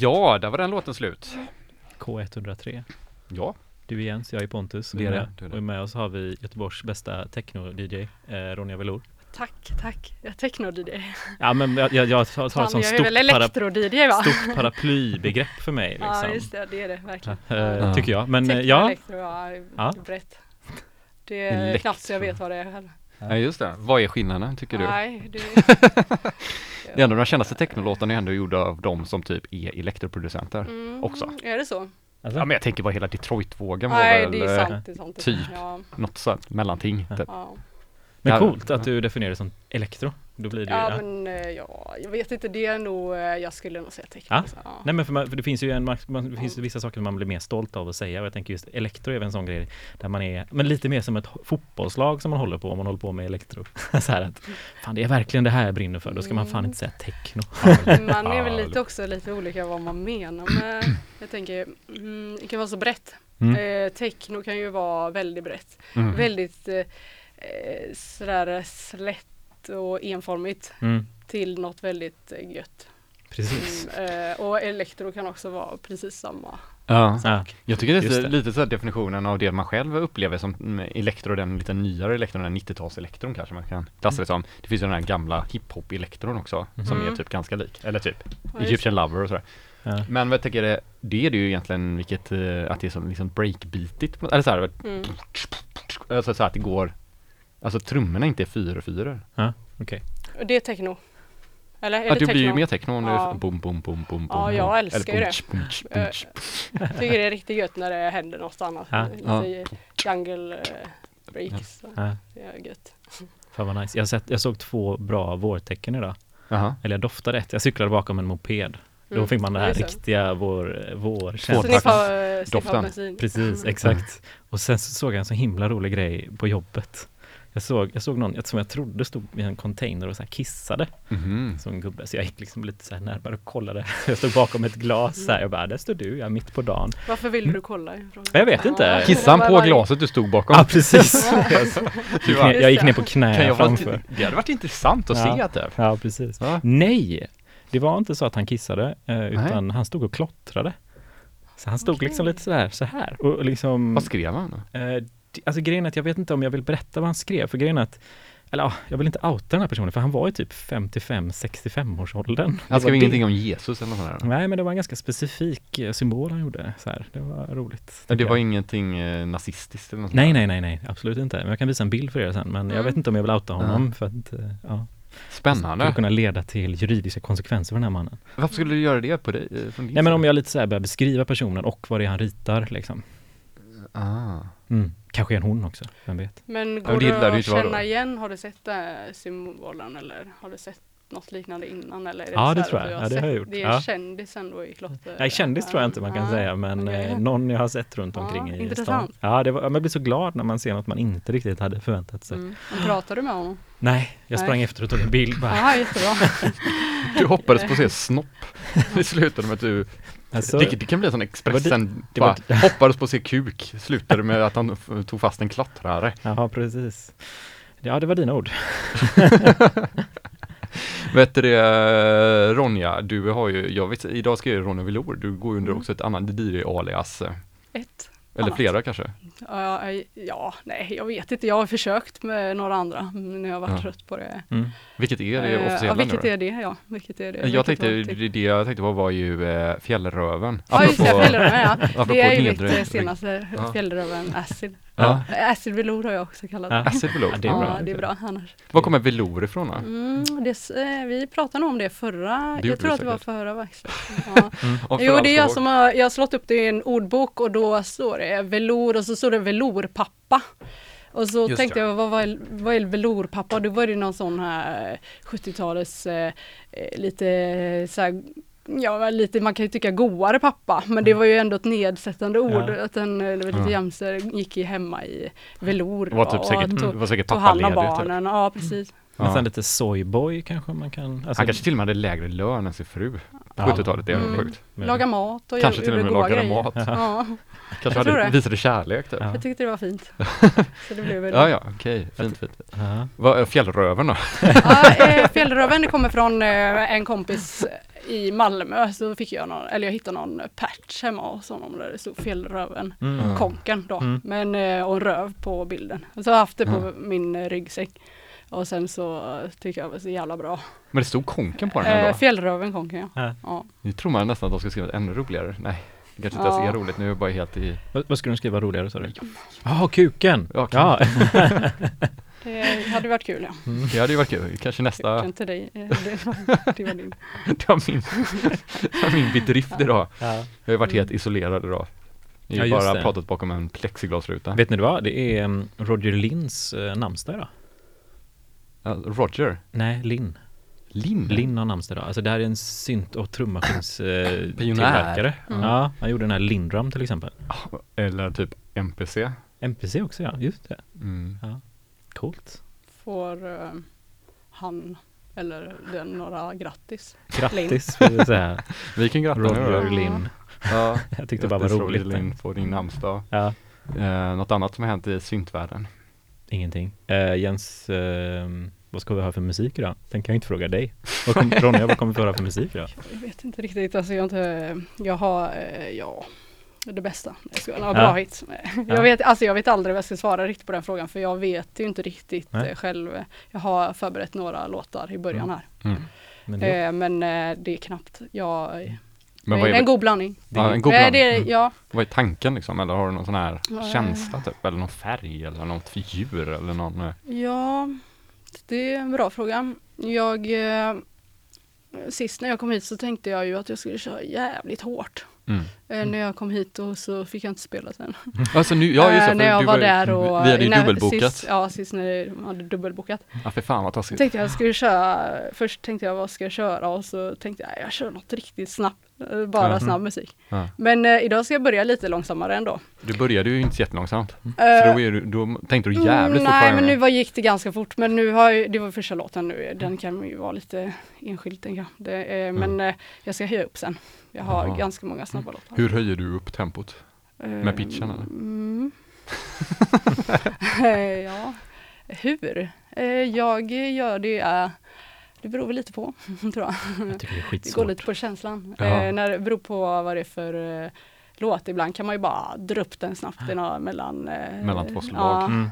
Ja, där var den låten slut. K103. Ja, Du är Jens, jag är Pontus. Det är och det, det är det. Och med oss har vi Göteborgs bästa techno-DJ, eh, Ronja Velour. Tack, tack. Jag techno-DJ. Ja men jag, jag, jag tar, ett sånt är stort, para, stort paraplybegrepp för mig liksom. Ja, just det. Det är det verkligen. Eh, Ja. Tycker jag. Men Techno, ja, elektro, ja, Ja. brett. Det är Elektro. knappt så jag vet vad det är heller. ja just det. Vad är skillnaden tycker du? Nej, det... Det är ändå de kändaste technolåtarna är ändå gjorda av de som typ är elektroproducenter. Mm, också. Är det så? alltså, Ja men jag tänker bara hela Detroit-vågen var Nej, väl det är eh, sant. Det är sant. typ. Ja, något sånt mellanting. Ja. Typ. ja. men coolt att du definierar det som elektro. Då blir det ja, ja. men eh, ja, jag vet inte. Det är nog, eh, jag skulle nog säga techno. Ja. Ja. Nej men för, man, för det finns ju en, man, det finns vissa saker man blir mer stolt av att säga och jag tänker just elektro är en sån grej där man är, men lite mer som ett fotbollslag som man håller på om man håller på med elektro. så här att, fan det är verkligen det här jag brinner för, då ska man fan inte säga techno. Man är väl lite också lite olika vad man menar med, jag tänker, mm, det kan vara så brett. Mm. Eh, techno kan ju vara väldigt brett. Mm. Väldigt eh, eh, sådär slätt och enformigt Mm, till något väldigt eh, gött. precis. Mm, eh, och elektro kan också vara precis samma. Ja. Ja. Jag tycker det är det. lite så här definitionen av det man själv upplever som mm, elektro, den lite nyare elektron, den 90-tals-elektron kanske man kan klassa det som. Det finns ju den här gamla hiphop-elektron också, som Mhm. är typ ganska lik, eller typ Ja, Egyptian Lover och sådär. Ja. Men vad jag tänker, det, det är det ju egentligen vilket, eh, att det är som liksom breakbeatigt, eller så här, Mm. alltså så här att det går, alltså trummorna inte är fyra fyra. Okej. Och det är techno. Eller är Ja, det det techno? blir ju mer techno om det Ja. är bom, bom, bom, bom, Ja, bom, jag bom. älskar Eller ju bunch, bunch, Eh, tycker det är riktigt gött när det händer något annat. Ja. Lite jungle eh, breaks. så Ja. Det är gött. Fan vad nice. Jag, har sett, jag såg två bra vårtecken idag. Jaha. Eller jag doftade ett. Jag cyklade bakom en moped. Då Mm, fick man det här just det. riktiga vår, vår Så Tvåtakt. ni får eh, sniffa Doften. bensin. Precis, exakt. Och sen så såg jag en så himla rolig grej på jobbet. Jag såg, jag såg någon jag- som jag trodde stod i en container och så här kissade Mhm. som en gubbe. Så jag gick liksom lite så här närmare och kollade. Jag stod bakom ett glas så här. Jag bara, där står du, jag är mitt på dagen. Varför vill du kolla? i frågan? Jag vet inte. Ja. Kissade han på glaset du stod bakom? Ja, precis. jag, gick ner, jag gick ner på Kan knä framför. det hade varit intressant att Ja. se typ. Ja, precis. Ja. Nej, det var inte så att han kissade, eh, utan han stod och klottrade. Så han stod Okej. liksom lite sådär, så här. Och liksom, Vad skrev han då? Alltså grejen är att jag vet inte om jag vill berätta vad han skrev, för grejen är att eller ja, jag vill inte outa den här personen, för han var ju typ 55-65 års åldern. Han skrev ingenting om Jesus eller något sånt där? Nej, men det var en ganska specifik eh, symbol han gjorde. Så här. Det var roligt. Det var jag. ingenting eh, nazistiskt eller något Nej, nej, nej, nej, absolut inte. Men jag kan visa en bild för er sen. Men jag Mm. vet inte om jag vill outa honom Ja. för att, eh, ja. där. Det Spännande. skulle kunna leda till juridiska konsekvenser för den här mannen. Varför skulle du göra det på dig? eh, Nej men om jag lite så här börjar beskriva personen och vad det är han ritar liksom. Ah. Mm. Kanske en hon också, vem vet? Men Ja, går det det det ju att känna då. igen? Har du sett här symbolen eller har du sett något liknande innan? Eller är Ja, så det tror jag. du Ja, det har jag gjort. Det är Ja. kändisen då i klotter? Nej kändis tror jag inte man kan Ja, säga men okej. eh, någon jag har sett runt Ja, omkring i stan. intressant. Ja, det var, man blir så glad när man ser något man inte riktigt hade förväntat sig. Mm. Pratar du med honom? Nej, jag sprang Nej. efter och tog en bild bara. Ja, jättebra. Du hoppades på att se snopp. Det slutade med att du, Alltså, det, det kan bli en sån Expressen, det var bara, hoppades på att se kuk, slutade med att han tog fast en klottrare. ja, precis. Ja, det var dina ord. Vet du det, eh, Ronja, du har ju, jag vet, idag ska jag Ronja Velour, du går ju under Mm. också ett annat DJ-alias, eh, Ett. Eller Annat. flera kanske? Ja, ja, nej, jag vet inte. Jag har försökt med några andra, men jag har varit Ja. trött på det. Mm. Vilket är det Eh, officiella nu vilket då? är det? Ja, vilket är det? Jag Vilket tänkte, var det, det jag tänkte på var ju eh, Fjällröven. Ja, just det, Apropå- Fjällräven, ja. apropå Det är ju mitt senaste Ja. Fjällräven Acid. Ja. Ja. Acid Velour har jag också kallat det. Ja. Acid Velour. Ja, det är ja, bra. det är bra annars. Var kommer velour ifrån då? Mm, det, eh, vi pratade nog om det förra, Det jag tror att det var förra faktiskt. Ja. Om Jo, det är jag som har, jag har slått upp det i en ordbok och då står det velour och så står det velourpappa. Och så Just tänkte det. jag, vad vad är velourpappa? Då var det någon sån här eh, 70-talets eh, eh, lite så här, Ja, lite, man kan ju tycka goare pappa, men det var ju ändå ett nedsättande ord, Ja. att den eh, lite Ja. jämse gick i hemma i velour. Var typ och säkert, det tog, var säkert tog hand om pappaledig. Typ. barnen, ja precis. Nästan Ja. lite soyboy kanske man kan. Alltså, Han kanske till och med hade lägre lön än sin fru. på Ja. 70-talet, det är Mm. sjukt. Laga mat och Kanske göra- till och med lagade grejer. mat. Ja, Kanske hade, det. visade kärlek typ. Ja. jag tyckte det var fint. Så det blev väl Ja, ja, okej, fint, fint. Ja. Vad är fjällröven då? Ja, eh, fjällröven det kommer från eh, en kompis i Malmö. Så fick jag någon, eller jag hittade någon patch hemma hos honom där det stod fjällröven. Mm. Konken då, Mm. men eh, och en röv på bilden. Så har jag haft det på Mm. min eh, ryggsäck. Och sen så eh, tycker jag det var så jävla bra. Men det stod konken på den Eh, ändå. fjällröven konken ja. Ja. ja. Nu tror man nästan att de ska skriva ännu roligare. Nej, det kanske inte ens Ja. är roligt. Nu är jag bara helt i... Vad, vad skulle du skriva roligare sa du? Ja, kuken! Ja, Ja, Det hade varit kul ja. Det hade ju varit kul. Kanske nästa... Kuken till dig. eh, Det var, det var din. Det var min, det var min bedrift idag. ja. Jag har ju varit helt isolerad idag. Jag Ja, har ju bara det. pratat bakom en plexiglasruta. Vet ni vad? Det är um, Roger Linns uh, namnsdag idag. Ja, Roger? Nej, Linn. Linn? Linn har namnsdag idag. Alltså det här är en synt och trummaskins uh, Pionjär. tillverkare. Mm. Ja, han gjorde den här Lindrum till exempel. Eller typ MPC. MPC också ja, just det. Mm. Coolt. Får eh, han eller den några grattis. Grattis får vi säga. Vi kan gratta nu Roger då. Linn. Ja, Jag tyckte det bara var roligt. Roger Linn på din namnsdag. Ja, Eh, något annat som har hänt i syntvärlden? ingenting. Uh, Jens, eh, vad ska vi ha för musik idag? Den kan jag inte fråga dig. Vad kom, Ronja, vad kommer vi höra för musik idag? Jag vet inte riktigt, alltså jag har inte, jag har, eh, ja, det bästa. Jag ska ha Ja. bra. Ja. Jag vet, alltså jag vet aldrig vad jag ska svara riktigt på den frågan för jag vet ju inte riktigt Nej. eh, själv. Jag har förberett några låtar i början här. Mm. Men det, Eh, men det är knappt, jag, Men det vad är en god blandning. ja, en god blandning. det, är- ja, Vad är tanken liksom? Eller har du någon sån här Nej. känsla typ? Eller någon färg eller något för djur eller någon? ja, det är en bra fråga. Jag, eh, sist när jag kom hit så tänkte jag ju att jag skulle köra jävligt hårt. Mm. Eh, när jag kom hit och så fick jag inte spela sen. Alltså nu, ja just det, Eh, när jag du var där och... Vi hade ju när- dubbelbokat. Sist, ja, sist när jag hade dubbelbokat. Ja för fan vad taskigt. tänkte jag skulle köra, först tänkte jag vad ska jag köra och så tänkte jag jag kör något riktigt snabbt, bara Ja. snabb musik. Ja. Men eh, idag ska jag börja lite långsammare ändå. Du började ju inte jättelångsamt. Så Eh, då, är du, då tänkte du jävligt fort Nej men nu var, gick det ganska fort men nu har jag, det var första låten nu, den kan ju vara lite enskild tänker jag. Eh, Men eh, jag ska höja upp sen. Jag har Jaha. ganska många snabba låtar. Hur höjer du upp tempot? med pitchen, eller? Mm. Eh, ja, hur? Eh, Jag gör det, eh, det beror väl lite på tror jag. jag tycker det är Det går lite på känslan. Eh, när det beror på vad det är för eh, låt. Ibland kan man ju bara dra upp den snabbt nå- mellan, eh, Mellan två slag. Ja. Mm,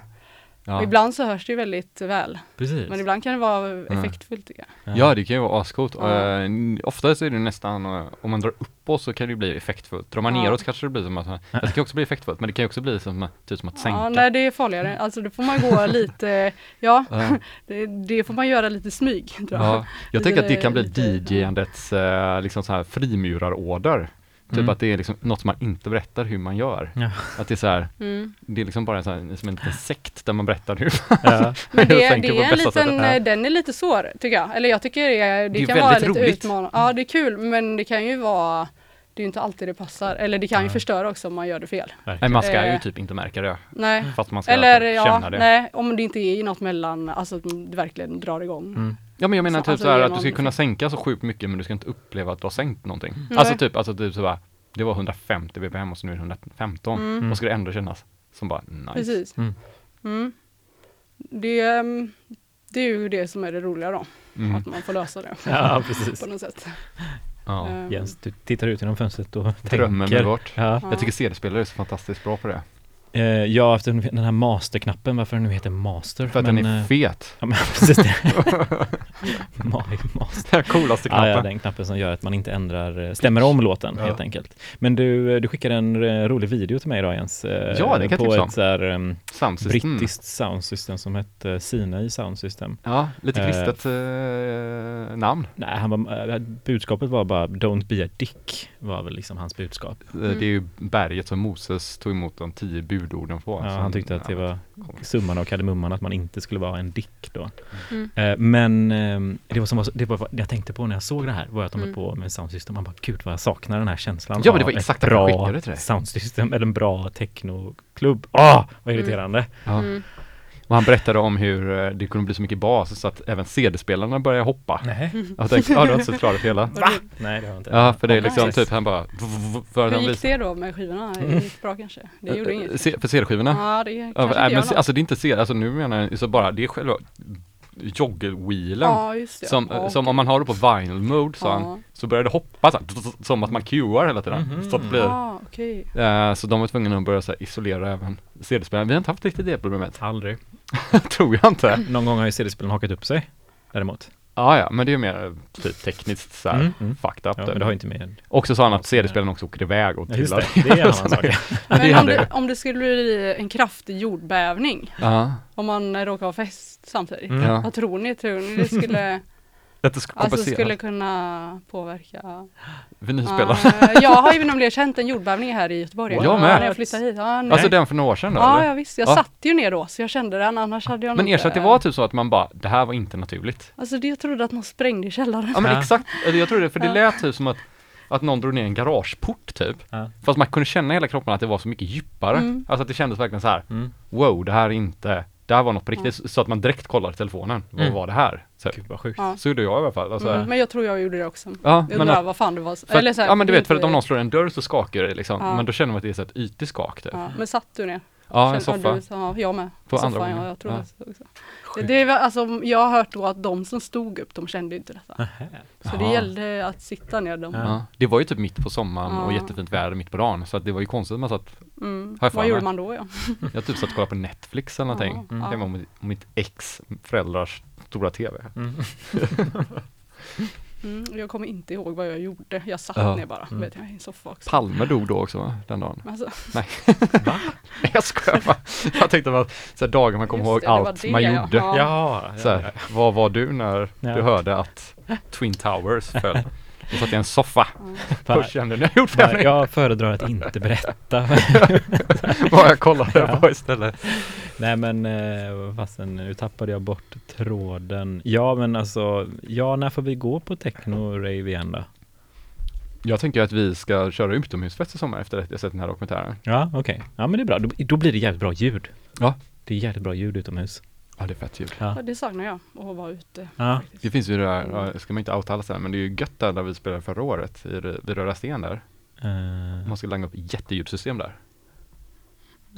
Ja. Och ibland så hörs det ju väldigt väl. precis. Men ibland kan det vara effektfullt tycker jag. Ja det kan ju vara ascoolt. Ja. Uh, ofta så är det nästan, eh, om man drar uppåt så kan det bli effektfullt. Drar man Ja. neråt kanske det blir som att, det kan också bli effektfullt men det kan ju också bli som, att- typ som att sänka. Ja, nej det är farligare. Alltså då får man gå lite, ja, det, det får man göra lite smyg. Tror jag. Ja, jag tänker att det kan bli DJ-andets eh, liksom så här frimurarorder. Typ Mm. att det är liksom något som man inte berättar hur man gör. Ja. Att det är så här, Mm. det är liksom bara så här, som en liten sekt där man berättar hur Ja. Men det, det är en liten, sättet. eh, den är lite svår tycker jag. Eller jag tycker det, det, Det kan vara lite roligt. utmanande. Ja det är kul men det kan ju vara, det är ju inte alltid det passar. Eller det kan ju förstöra också om man gör det fel. Nej man ska ju Eh. typ inte märka det. Nej. Fast man ska Eller typ ja, känna det. nej, om det inte är något mellan, alltså att det verkligen drar igång. Mm. Ja men jag menar Så- typ alltså så här ge att du ska kunna effekt. sänka så sjukt mycket men du ska inte uppleva att du har sänkt någonting. Nej. Alltså typ, alltså typ så bara, det var 150 bpm och så nu är det 115. Mm. Vad ska det ändå kännas? Som bara nice. Precis. Mm. Mm. Det, ehm, det är ju det som är det roliga då, Mm. att man får lösa det ja, precis. på något sätt. Ja. Ehm, Jens, du tittar ut genom fönstret och Drömmen tänker. blir bort. Ja. ja. Jag tycker CD-spelare är så fantastiskt bra på det. Eh, ja, efter den här masterknappen, varför den nu heter master. För att men, den är eh, fet. Ja men precis det. Ma- master. Den coolaste Ja, ja, knappen. den knappen som gör att man inte ändrar, eh, stämmer om låten Ja. helt enkelt. Men du, du skickade en rolig video till mig idag Jens. Ja, det kan jag På ett så här, um, Sound brittiskt soundsystem som hette Sinai Sound System. Ja, lite kristet eh, namn. Nej, han var, budskapet var bara Don't be a dick, var väl liksom hans budskap. Eh, Det är ju berget som Moses tog emot de tio budorden på. Ja, han tyckte att det var summan av kardemumman att man inte skulle vara en dick då. Mm. Eh, men eh, det var som var, det var jag tänkte på när jag såg det här var att de Mm. på med soundsystem. Man bara gud vad jag saknar den här känslan Ja, men det var exakt bra skickade till dig. soundsystem eller en bra technoklubb. Åh, vad Mm. irriterande. Ja. Och han berättade om hur eh, det kunde bli så mycket bas så att även CD-spelarna började hoppa. Nej. Jag tänkte, ja du har inte sett klart hela? Va? Nej, det har jag inte. Ja, för det är liksom typ han bara för Hur gick det då med skivorna? Det gick bra kanske? Det gjorde Eh, inget? se- För CD-skivorna? Ja, det Ja, kanske nej, inte men något. alltså det är inte CD, alltså nu menar jag så bara, det är själva joggelwheelen. Ja. Som, ja, som om man har det på vinyl mode så, Ja. så börjar det hoppa så, här, som att man cuear hela tiden. Mhm. Så, att det blir, Ah, okej. eh, så de var tvungna att börja så här, isolera även CD-spelaren. Vi har inte haft riktigt det problemet. Aldrig. Tror jag inte. Någon gång har ju CD-spelen hakat upp sig. Däremot. Ja, ja, men det är ju mer typ tekniskt så här, Mm, mm. fucked up. Ja, typ. men det har inte med... Och så sa han att CD-spelaren också åker iväg och Ja, trillar. det, det är en annan sak. Men om det, om det skulle bli en kraftig jordbävning, Ja, om man råkar ha fest samtidigt, Mm. ja. vad tror ni? Tror ni det skulle, Att det ska alltså skulle kunna påverka? Vinylspelaren. Ah, jag har ju nämligen känt en jordbävning här i Göteborg. Jag Ja, med. När jag flyttade hit. Ja. Alltså den för några år sedan då ja, eller? ja visst. Jag Ja. satt ju ner då, så jag kände den. Annars hade jag Men nog erkänn att det var typ så att man bara, det här var inte naturligt. Alltså det, jag trodde att någon sprängde i källaren. Ja men Ja. exakt, Eller jag tror det, för det lät typ som att att någon drog ner en garageport typ. Ja. Fast man kunde känna i hela kroppen att det var så mycket djupare. Mm. Alltså att det kändes verkligen så här. Mm. wow det här är inte, det här var något på riktigt. Så att man direkt kollade telefonen, vad Mm. var det här? Så, Gud vad sjukt. Ja. så gjorde jag i alla fall. Alltså, Mm, men jag tror jag gjorde det också. ja, Jag men, undrar vad fan det var. för Eller så här, ja men du vet, för att om någon slår en dörr så skakar det liksom. Ja. Men då känner man att det är så ett ytligt skak typ. Ja, men satt du ner? Ja, en soffa. du- Ja, jag med. På Soffan, andra ja, jag tror Ja. det också. Det, det alltså, jag har hört då att de som stod upp, de kände inte detta. Nähä. Så det Jaha. gällde att sitta ner. De, Ja. Det var ju typ mitt på sommaren och Ja. jättefint väder mitt på dagen. Så att det var ju konstigt att man satt, mm. Vad gjorde man då ja? jag typ satt och kollade på Netflix eller någonting. Ja, ja. Hemma med mitt ex föräldrars stora TV. Mm. Mm, jag kommer inte ihåg vad jag gjorde. Jag satt Ja. ner bara, Mm. vet jag, i en soffa också. Palme dog då också va? Den dagen. Alltså, Va? Jag skojar bara. Jag tänkte bara så här, dagar man kommer ihåg det, allt det, man ja. gjorde. Ja. Ja, Så här, vad var du när Ja. du hörde att Twin Towers föll? Du satt i en soffa. ja. Först kände ni, jag har gjort fel. Jag föredrar att inte berätta. Vad jag kollade Ja. på istället. Nej men eh, fasen, nu tappade jag bort tråden. Ja men alltså, ja när får vi gå på techno-rave igen då? Jag tänker att vi ska köra utomhusfest i sommar efter att jag sett den här dokumentären. Ja okej, ja men det är bra. Då, då blir det jävligt bra ljud. Ja. Det är jävligt bra ljud utomhus. Ja, det är fett ljud. Ja. det saknar jag, att vara ute. Ja. faktiskt. Det finns ju det där, ska man inte outa alla sen, men det är ju gött där, där vi spelade förra året, i, det- vid Röda Sten där. Eh, Man ska langa upp jätteljudsystem där.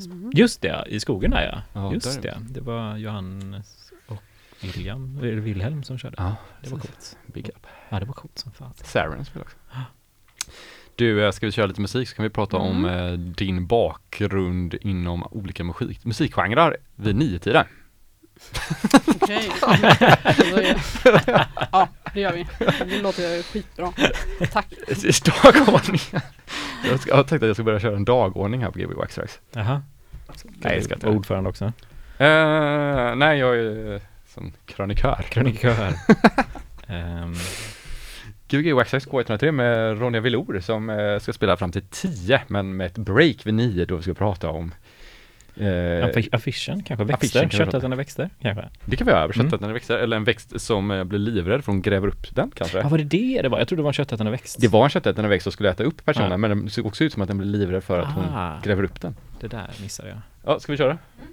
Mm. just det, i skogen där ja. Ja, just där det. Det var Johannes och William, eller Wilhelm som körde. Ja, det var coolt. Big up. Ja det var coolt som fan. Saren spelar också. Du, eh, ska vi köra lite musik så kan vi prata om Mm. eh, din bakgrund inom olika musik, musikgenrer vid niotiden. Okej. Ja, det gör vi. Det låter skitbra. Tack. Dagordningen. Jag, ska, jag tänkte att jag ska börja köra en dagordning här på Gbg Waxtrax. Jaha. Nej, jag ska inte. Var ordförande också. Eh, nej, jag är som krönikör. Krönikör. um, Gbg Waxtrax K103 med Ronja Velour som eh, ska spela fram till 10 men med ett break vid 9 då vi ska prata om eh, affi- affischen kanske, växter, affischen köttätande växter kanske. Det kan vi göra, köttätande Mm. växter eller en växt som eh, blir livrädd för hon gräver upp den kanske. Ja var det det det var? Jag trodde det var en köttätande växt. Det var en köttätande växt som skulle äta upp personen Ja. men den såg också ut som att den blir livrädd för att hon Ah. gräver upp den. Det där missade jag. Ja, ska vi köra? Cool.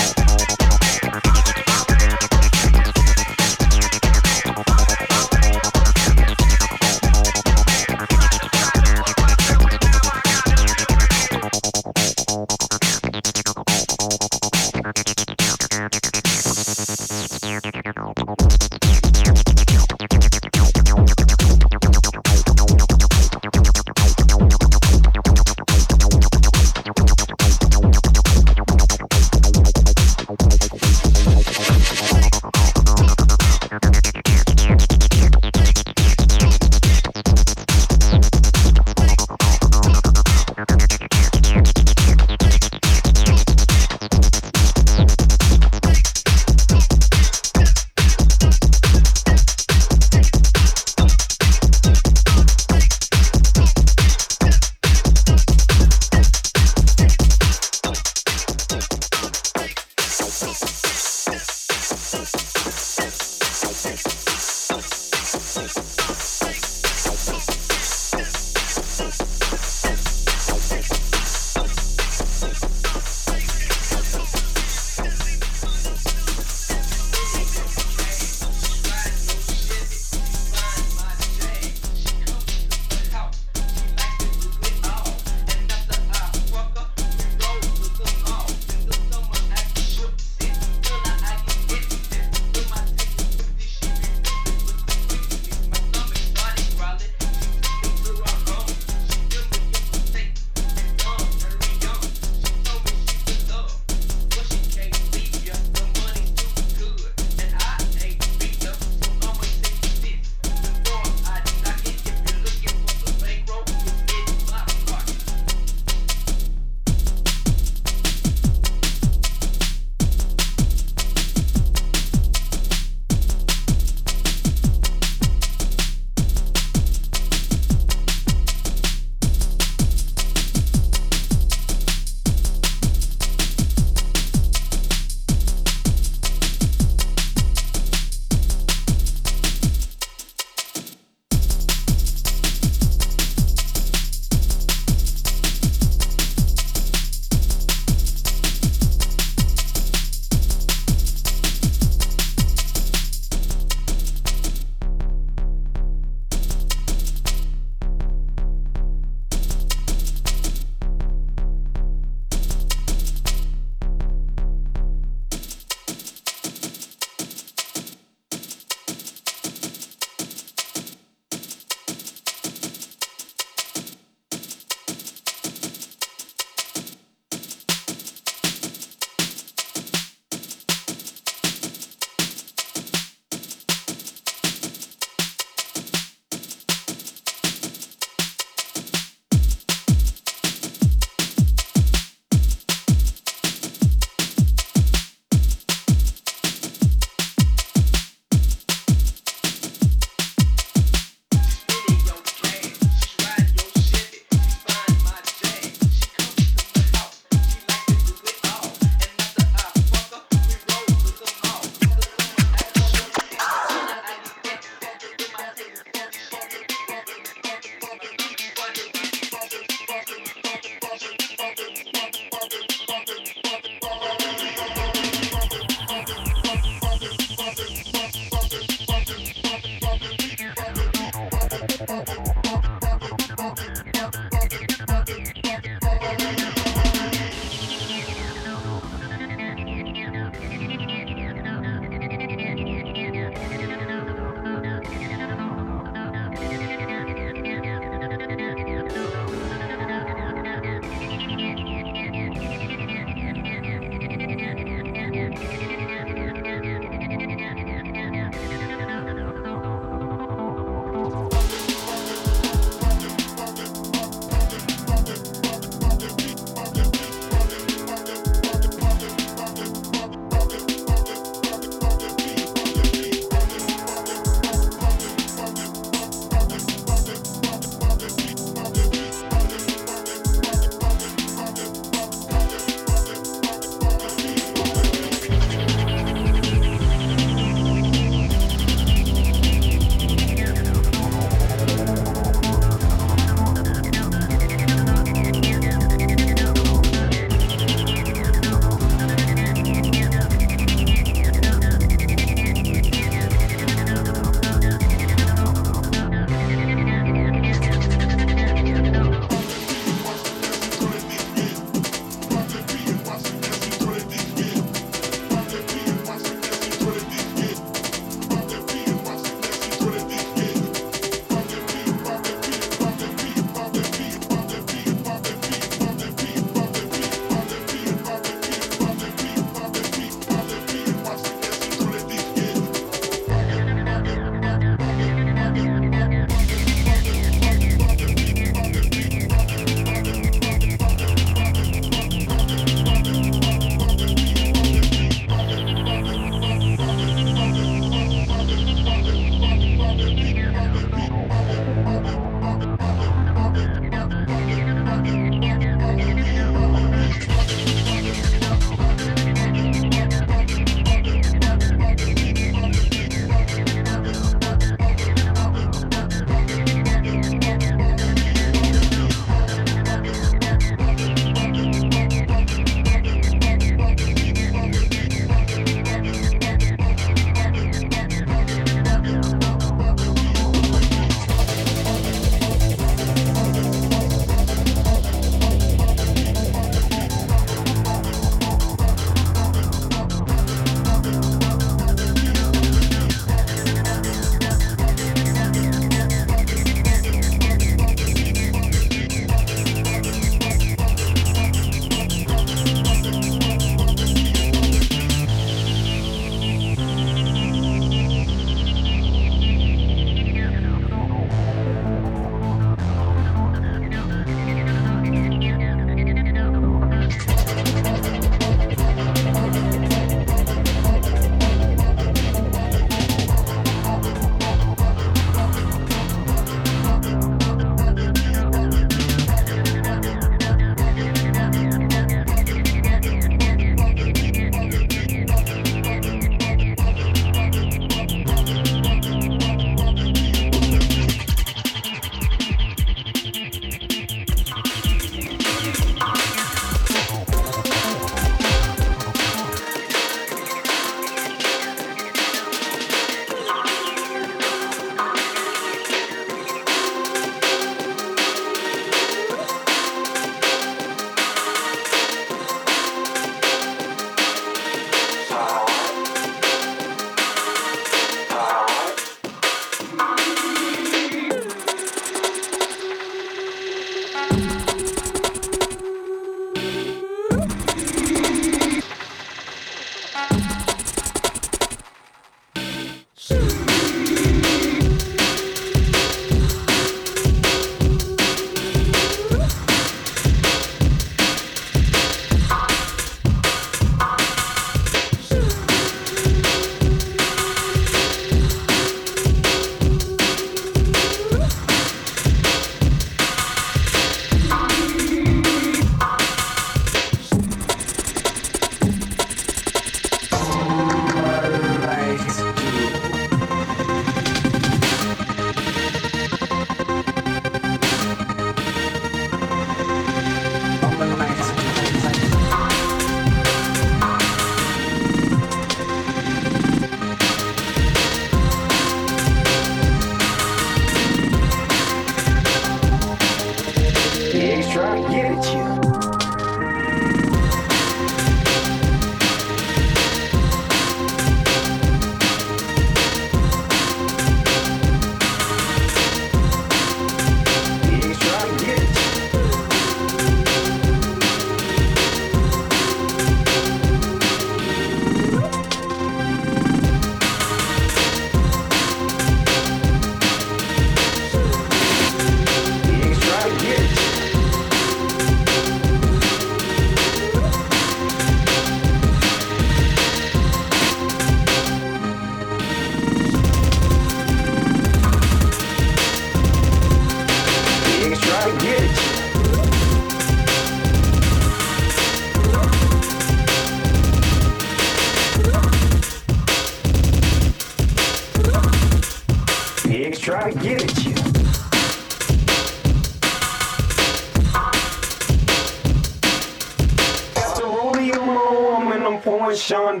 showing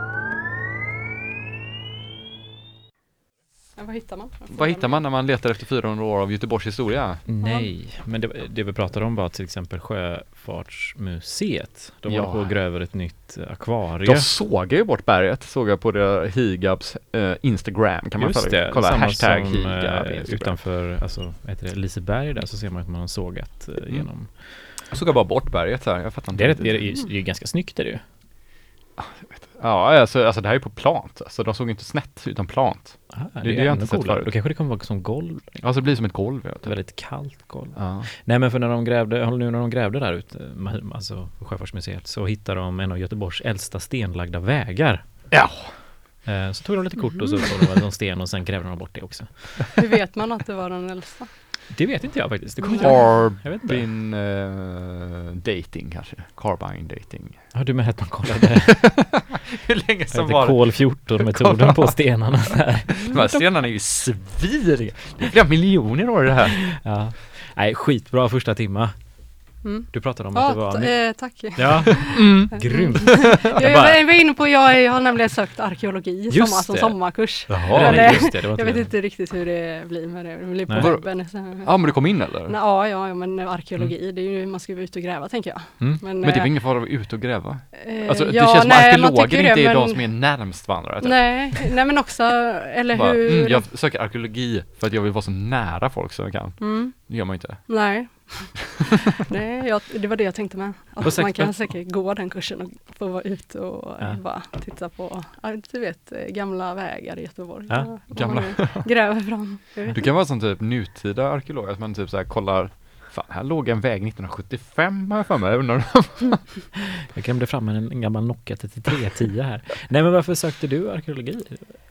Vad hittar man? Vad hittar man när man letar efter 400 år av Göteborgs historia? Nej, men det, det vi pratade om var till exempel Sjöfartsmuseet. De Ja. håller på att gräva ett nytt akvarie. De sågar ju bort berget, såg jag på det Higabs eh, Instagram kan man Just följa. det, Kolla samma hashtag som, Higab eh, utanför, alltså, heter det, Liseberg där så ser man att man har sågat eh, Mm. genom. Sågar bara bort berget här, jag fattar inte. Det är, riktigt. det, är, det är ganska snyggt är det ju. Ja, alltså, alltså det här är på plant, så de såg inte snett utan plant. Ah, det har jag ännu inte sett coolare. förut. Då kanske det kommer vara som golv. Alltså det blir som ett golv. Ja, typ. väldigt kallt golv. ja. Nej men för när de grävde, nu när de grävde där ute, alltså på Sjöfartsmuseet, så hittade de en av Göteborgs äldsta stenlagda vägar. ja. Eh, Så tog de lite kort och så tog de en sten och sen grävde de bort det också. Hur vet man att det var den äldsta? Det vet inte jag faktiskt. Det kommer inte jag. Jag vet inte. Carbin uh, dating kanske. Carbine dating. Ja du med att man kollade Hur länge som var kol 14 metoden på stenarna. De här stenarna är ju svinriga. Det är flera miljoner år det här. Ja. Nej skitbra första timma. Mm. Du pratade om att det Ja, var... eh, tack. Ja, Mm. grymt. Jag, jag var inne på, jag, jag har nämligen sökt arkeologi Just sommar, som det. sommarkurs. Jaha, Men, nej, eh, just det, det var Jag vet det. inte riktigt hur det blir med det. Det blir på webben. Ja men du kom in eller? Nej, ja, ja, ja, men arkeologi, det är ju, man ska ju ut och gräva tänker jag. Mm. Men, Men, det är eh, väl ingen fara att vara ute och gräva? Eh, Alltså det ja, känns som arkeologer inte det, är de men- som är närmst varandra. Typ. Nej, nej men också, eller Bara, hur? mm, jag söker arkeologi för att jag vill vara så nära folk som jag kan. Mm, Det gör man inte. nej. nej, jag, det var det jag tänkte med. Att man kan säkert gå den kursen och få vara ute och Ja. bara titta på, du vet, eh, gamla vägar i Göteborg. Ja, gamla- Gräver fram. Du kan vara som typ nutida arkeolog, att man typ så kollar Fan, här låg en väg 1975 har jag för mig. Jag undrar om- Jag klämde fram en, en gammal Nokia 3310 här. Nej men varför sökte du arkeologi?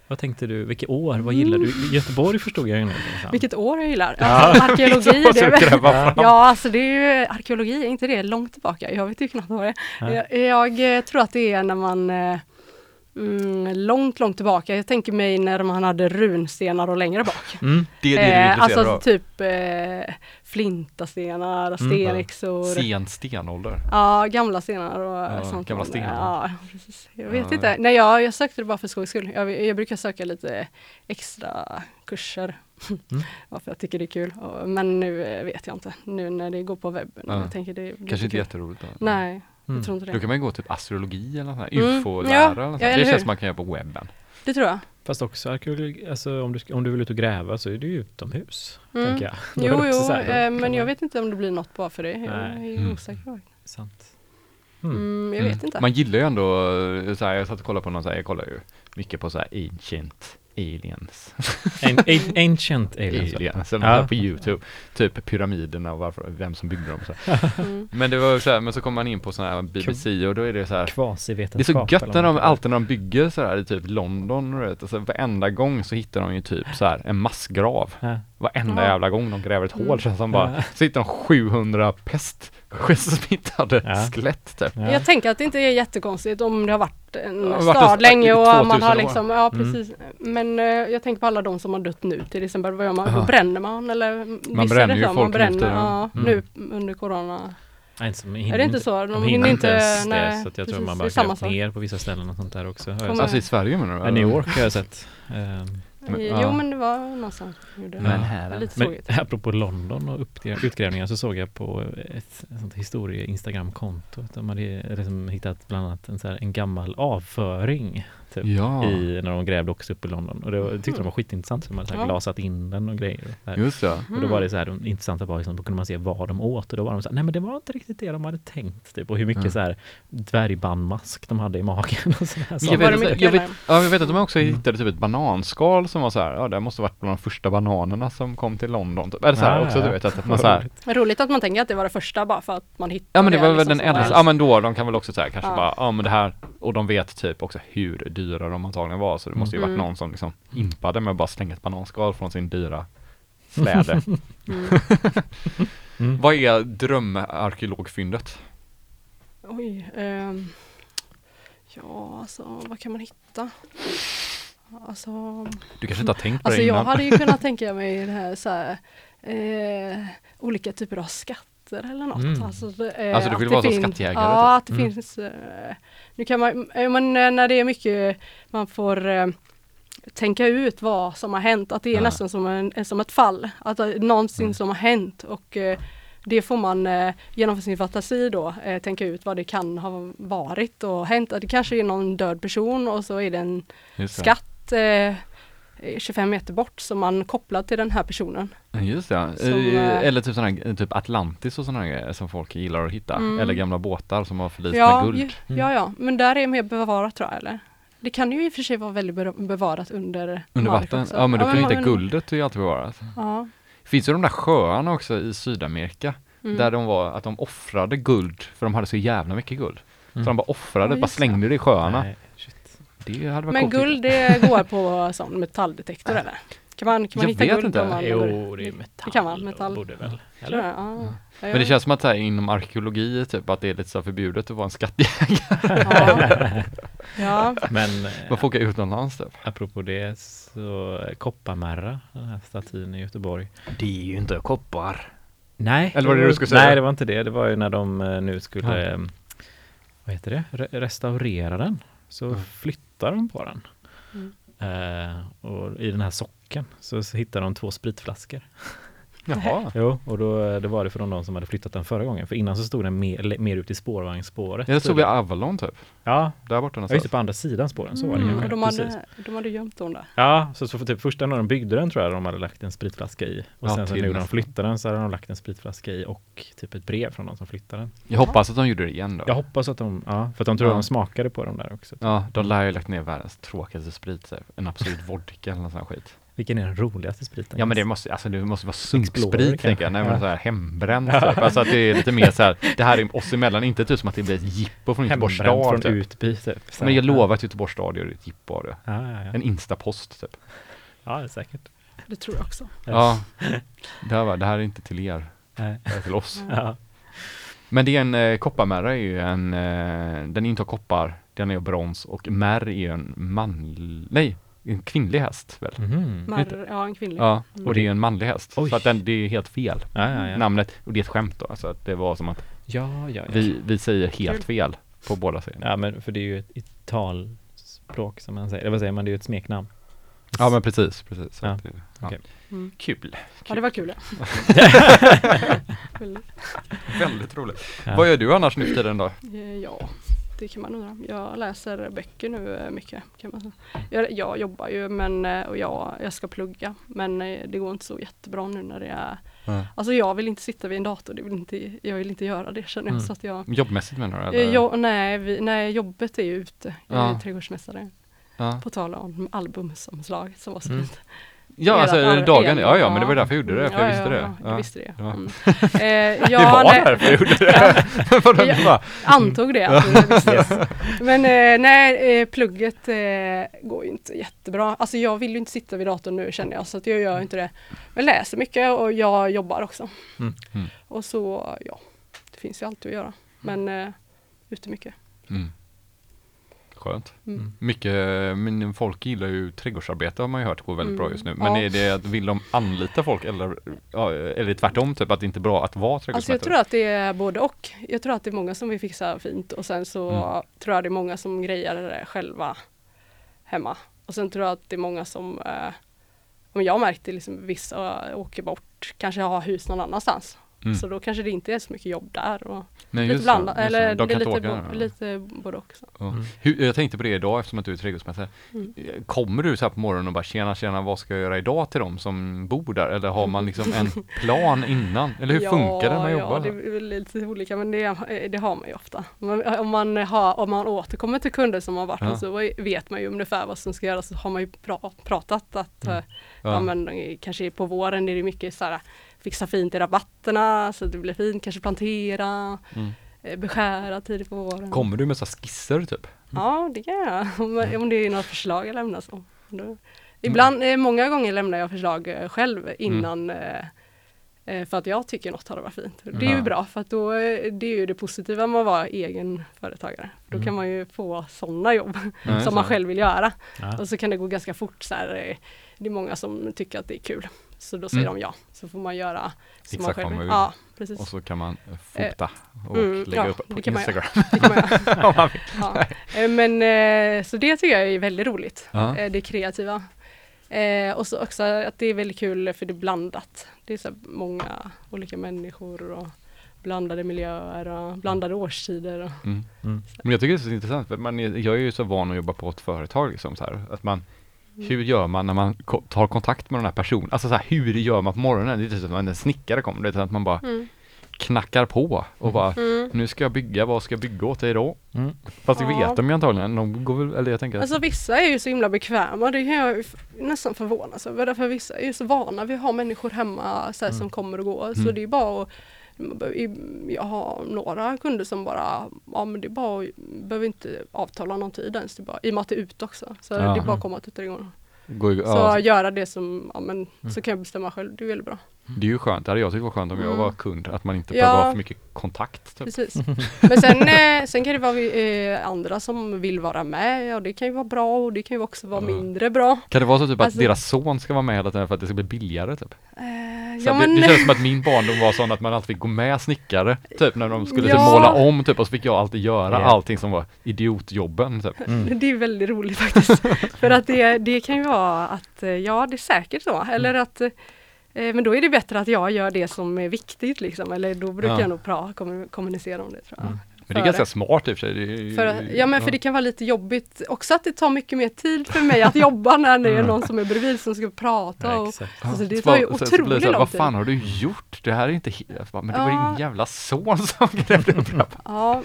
Vad tänkte du? Vilket år? Vad gillar du? Göteborg förstod jag ju nu. Vilket år jag gillar. Ja. Alltså, arkeologi, det? Ja, alltså det är ju arkeologi, är inte det långt tillbaka? Jag vet ju knappt vad det är. Jag, jag eh, tror att det är när man eh, mm, långt, långt tillbaka. Jag tänker mig när man hade runstenar och längre bak. Mm. Det är det du är Eh, alltså av. typ eh, flintastenar, Mm. stenyxor. Sen stenålder. Ja, gamla stenar och Ja, sånt. gamla stenar. Ja, precis. Jag vet Ja. inte. Nej, jag, jag sökte det bara för skojs skull. Jag, jag brukar söka lite extra kurser. Mm. Varför jag tycker det är kul. Och, men nu eh, vet jag inte. Nu när det går på webben. Ja. Jag tänker det Kanske inte jätteroligt. Då. Nej, Mm. jag tror inte det. Då kan man gå typ astrologi eller något sånt Mm. ufo-lära Ja, ja, Det känns som man kan göra på webben. Det tror jag. Fast också arkeologi, alltså om du, om du vill ut och gräva så är du ju utomhus. Mm. Tänker jag. Då Jo, det jo, här, då eh, men man- jag vet inte om det blir något bara för det. Jag är Mm. osäker. det. Sant. Mm. Mm, jag vet inte. Man gillar ju ändå, eh, så här, jag satt och kollade på någon så här, jag kollar ju mycket på så här ancient aliens. An- a- ancient aliens. aliens, som Ja. på youtube. Typ pyramiderna och varför, vem som byggde dem. Så. Mm. Men det var så här, men så kommer man in på sån här BBC och då är det så här Det är så gött när de, alltid när de bygger så här i typ London och vet, alltså varenda gång så hittar de ju typ så här en massgrav. Ja. Varenda Ja. jävla gång de gräver ett Mm. hål känns som bara, Ja. så hittar de 700 pestsmittade Ja. skelett typ. Ja. Jag tänker att det inte är jättekonstigt om det har varit en Ja, varit stad länge och 2000 man har år. liksom, ja Mm. precis. Men eh, jag tänker på alla de som har dött nu till exempel. Vad gör man? Då bränner man eller? är bränner ju så? folk man bränner, ja, Mm. nu under corona. Nej, Är det inte så? De, De hinner inte ens det, nej, så att jag tror precis, man det bara är samma grävt sak. ner på vissa ställen och sånt där också. har. Alltså i Sverige menar du? New York har jag sett. Ehm, Men- jo ja. men det var någonstans. gjorde det. Men Det här- är lite Men apropå London och utgrävningar så såg jag på ett sånt historie-instagram-konto att de hade liksom hittat bland annat en, så här, en gammal avföring typ, Ja, i, när de grävde också upp i London. Och det var, tyckte de var skitintressant, så de hade så här Ja. glasat in den och grejer. Här. just det. Och då var det så här, de intressanta var liksom, då kunde man se vad de åt och då var de så här, nej men det var inte riktigt det de hade tänkt typ och hur mycket Mm. så här dvärgbandmask de hade i magen och sådär. Men Så. jag, vet, jag, vet, ja, jag vet att de också Mm. hittade typ ett bananskal som var så här, ja det måste varit bland de första bananerna som kom till London. Typ. Eller så här Ja, också, ja. du vet att man Vad så här, roligt. Att man tänker att det var det första bara för att man hittar Ja men det var väl liksom den äldsta, ja men då, de kan väl också säga kanske Ja. bara, ja men det här, och de vet typ också hur dyra de antagligen var, så det måste ju varit Mm. någon som liksom impade med att bara slänga ett bananskal från sin dyra släde. Mm. Mm. Vad är drömarkeologfyndet? Oj. ehm, ja, alltså vad kan man hitta? Alltså, Du kanske inte har tänkt på alltså det jag innan? hade ju kunnat tänka mig det här så här, eh, olika typer av skatter eller något. Mm. Alltså, det, eh, Alltså, du vill vara som skattjägare, Ja, att det Mm. finns. Eh, nu kan man, eh, men eh, när det är mycket, man får eh, tänka ut vad som har hänt, att det är Ja. nästan som, en, som ett fall, att någonsin Mm. som har hänt och eh, det får man eh, genom sin fantasi då eh, tänka ut vad det kan ha varit och hänt. Att Det kanske är någon död person och så är det en skatt eh, 25 meter bort som man kopplar till den här personen. Just det, Som, Eh, eh, eller typ sådana här, typ Atlantis och sådana grejer som folk gillar att hitta. Mm. Eller gamla båtar som har förlist Ja, med ju, guld. ja, ja, men där är mer bevarat tror jag eller? Det kan ju i och för sig vara väldigt be- bevarat under, Under vatten? också. Ja men då kan du hitta men- guldet är ju alltid bevarat. Ja. Finns ju de där sjöarna också i Sydamerika Mm. där de var, att de offrade guld för de hade så jävla mycket guld. Mm. Så de bara offrade, Ja, bara slängde det i sjöarna. Nej. Det hade varit Men guld det går på sån metalldetektor eller? Kan man, kan man Jag hitta vet guld inte. om man Jo, det är metall. Det kan man, metall. Borde väl. Jag, Eller? ja. Men det känns som att här, inom arkeologi typ att det är lite så förbjudet att vara en skattjägare. ja. ja. Men eh, Man får åka utomlands typ. apropå det så eh, Kopparmärra, den här statyn i Göteborg. Det är ju inte koppar. Nej, Eller var det det du skulle säga? Nej, det var inte det. Det var ju när de eh, nu skulle, Ja. eh, vad heter det, Re- restaurera den. Så Mm. Flyttar de på den. Mm. Eh, och i den här socken så, så hittar de två spritflaskor. Jaha. Jo, och då eh, det var det från de som hade flyttat den förra gången. För innan så stod den mer, mer ut i spårvagnsspåret. Jag såg vid Avalon typ. Ja, Där borta ja, just det, någonstans. på andra sidan spåren. Så var det Mm, och de Precis. hade, de hade gömt dem där. Ja, så, så för typ första när de byggde den tror jag de hade lagt en spritflaska i. Och Ja, sen så nu när de flyttade den så hade de lagt en spritflaska i och typ ett brev från de som flyttade den. Jag hoppas att de gjorde det igen då. Jag hoppas att de, ja, för att de tror Ja. att de smakade på dem där också. Ja, de lär ju lagt ner världens tråkigaste sprit, här. en absolut vodka eller någon sån skit. Vilken är den roligaste spriten? Ja men det måste, alltså det måste vara sunksprit tänker jag, nej men kanske. så här hembränt typ. Alltså att det är lite mer så här, det här är oss emellan, inte typ som att det blir ett jippo från Göteborgs stad från typ. Utby typ. Så Men jag här. lovar att Göteborgs stad gör ett jippo av det. Ja, ja, ja. En instapost typ. ja det är säkert. Det tror jag också. Ja, det här, var, det här är inte till er, Nej. det är till oss. Ja. Men det är en, eh, kopparmärra är ju en, eh, den är inte av koppar, den är av brons och märr är ju en manlig, nej, en kvinnlig häst väl? Mhm. Mar, ja, en kvinnlig. Ja, och det är en manlig häst. Oj. Så att den, det är helt fel. Ja, ja, ja. Namnet, och det är ett skämt då, alltså att det var som att Ja, ja, ja. vi, vi säger helt Kul. fel på båda sidor. ja, men för det är ju ett italspråk som man säger. Eller vad säger man? Det är ju ett smeknamn. Ja men precis, precis. Ja, det, ja. okej. Mm. Kul. Ja, det var kul. Väldigt. Väldigt roligt. Ja. Vad gör du annars nu för tiden då? Eh, Ja, det kan man undra. Jag läser böcker nu eh, mycket. Kan man säga. Jag, jag jobbar ju men, eh, och jag, jag ska plugga men eh, det går inte så jättebra nu när det är Ja. Alltså jag vill inte sitta vid en dator, det vill inte, jag vill inte göra det känner jag. Mm. Så att jag, Jobbmässigt menar du? Eller? jag nej, vi, nej, jobbet är ju ute. Jag är Ja. trädgårdsmästare. Ja, På tal om albumomslag som var så Mm. Ja alltså dagen, ja ja men det var därför jag gjorde det, för jag ja, visste det. Ja, jag visste det. Mm. Eh, Det ja, var därför jag gjorde det. Vadå, Ja. det bara, antog det. Jag visste. Men eh, nej, eh, plugget går ju inte jättebra. Alltså jag vill ju inte sitta vid datorn nu känner jag, så att jag gör inte det. Jag läser mycket och jag jobbar också. Mm. Mm. Och så, ja, det finns ju alltid att göra. Men ute mycket. mm. Skönt. Mm. Mycket, men folk gillar ju trädgårdsarbete har man ju hört går väldigt bra Mm. just nu. Men Ja. är det att vill de anlita folk eller, eller tvärtom typ att det inte är bra att vara Alltså jag tror att det är både och. Jag tror att det är många som vill fixa fint och sen så Mm. tror jag det är många som grejar det själva hemma. Och sen tror jag att det är många som, eh, men jag har märkt det liksom vissa åker bort, kanske har hus någon annanstans. Mm. Så då kanske det inte är så mycket jobb där. Och Nej, lite blandat, eller det. De är lite, åka. bo, lite både också. Ja. Mm. Hur, jag tänkte på det idag eftersom att du är trädgårdsmästare. Mm. Kommer du så här på morgonen och bara tjena tjena vad ska jag göra idag till dem som bor där? Eller har man liksom en plan innan? Eller hur funkar det när man jobbar? Ja, det är lite olika men det, det har man ju ofta. Om, man har, om man återkommer till kunder som har varit Ja. så vet man ju ungefär vad som ska göras. Så har man ju pra, pratat att Mm. eh, ja. ja. men eh, kanske på våren är det mycket så här fixa fint i rabatterna så att det blir fint, kanske plantera, Mm. eh, beskära tidigt på våren. Kommer du med så skisser typ? Ja, det kan jag. Om, om det är något förslag jag lämnar så. Då. Ibland, eh, många gånger lämnar jag förslag eh, själv innan eh, eh, för att jag tycker något hade varit fint. Det är ju bra för att då, det är ju det positiva med att vara egen företagare. Då Mm. kan man ju få sådana jobb Ja, som man så. själv vill göra. Ja. Och så kan det gå ganska fort så här. det är många som tycker att det är kul. Så då säger Mm. de ja, så får man göra som Exakt man själv vill. Ja, precis. Och så kan man eh, fota och mm, lägga ja, upp på det kan man göra. Instagram. Det kan man. Ja. Eh, Men eh, så det tycker jag är väldigt roligt. Ja. Eh, Det kreativa. Eh, och så också att det är väldigt kul för det är blandat. Det är så många olika människor och blandade miljöer och blandade årstider. Och, Mm. Mm. Men jag tycker det är så intressant, för man är, jag är ju så van att jobba på ett företag liksom så här, att man. Hur gör man när man tar kontakt med den här personen? Alltså så här, hur gör man på morgonen? Det är typ som när en snickare kommer, det är att man bara Mm. knackar på och bara Mm. Nu ska jag bygga, vad ska jag bygga åt dig då? Mm. Fast det Ja. vet de ju antagligen, de går väl, eller jag tänker Alltså vissa är ju så himla bekväma, det kan jag nästan förvånas över. Därför vissa är ju så vana vid att ha människor hemma så här, som kommer och går. Så Mm. det är bara att jag har några kunder som bara, ja men det är bara, att- behöver inte avtala någon tid ens, det är bara, i och med att det är ut också. Så Ja. det är bara att komma igång. går, ju- Så ja, göra det som, ja men Mm. så kan jag bestämma själv, det är väldigt bra. det är ju skönt, det hade jag tyckt var skönt om jag Mm. var kund, att man inte Ja. behöver ha för mycket kontakt. Typ. Precis. Men sen, eh, sen kan det vara eh, andra som vill vara med och det kan ju vara bra och det kan ju också vara Ja. mindre bra. Kan det vara så typ att Alltså- deras son ska vara med hela tiden för att det ska bli billigare typ? Eh, Så ja, det, men, det känns som att min barndom var sån att man alltid fick gå med snickare, typ när de skulle typ Ja. måla om typ och så fick jag alltid göra Ja. allting som var idiotjobben typ. Mm. Det är väldigt roligt faktiskt. För att det, det kan ju vara att, eh, ja det är säkert så, eller att eh, men då är det bättre att jag gör det som är viktigt liksom, eller då brukar Ja. jag nog pra, kommu- kommunicera om det tror jag. Mm. Men det är ganska smart i och för sig. Ju- För, ja men för det kan vara lite jobbigt också att det tar mycket mer tid för mig att jobba när det är Mm. någon som är bredvid som ska prata. Och, alltså, det tar ju så- så otroligt så lång Vad tid. fan har du gjort? Det här är inte helt... Bara, Men det var Ja. din jävla son som grävde upp. Ja.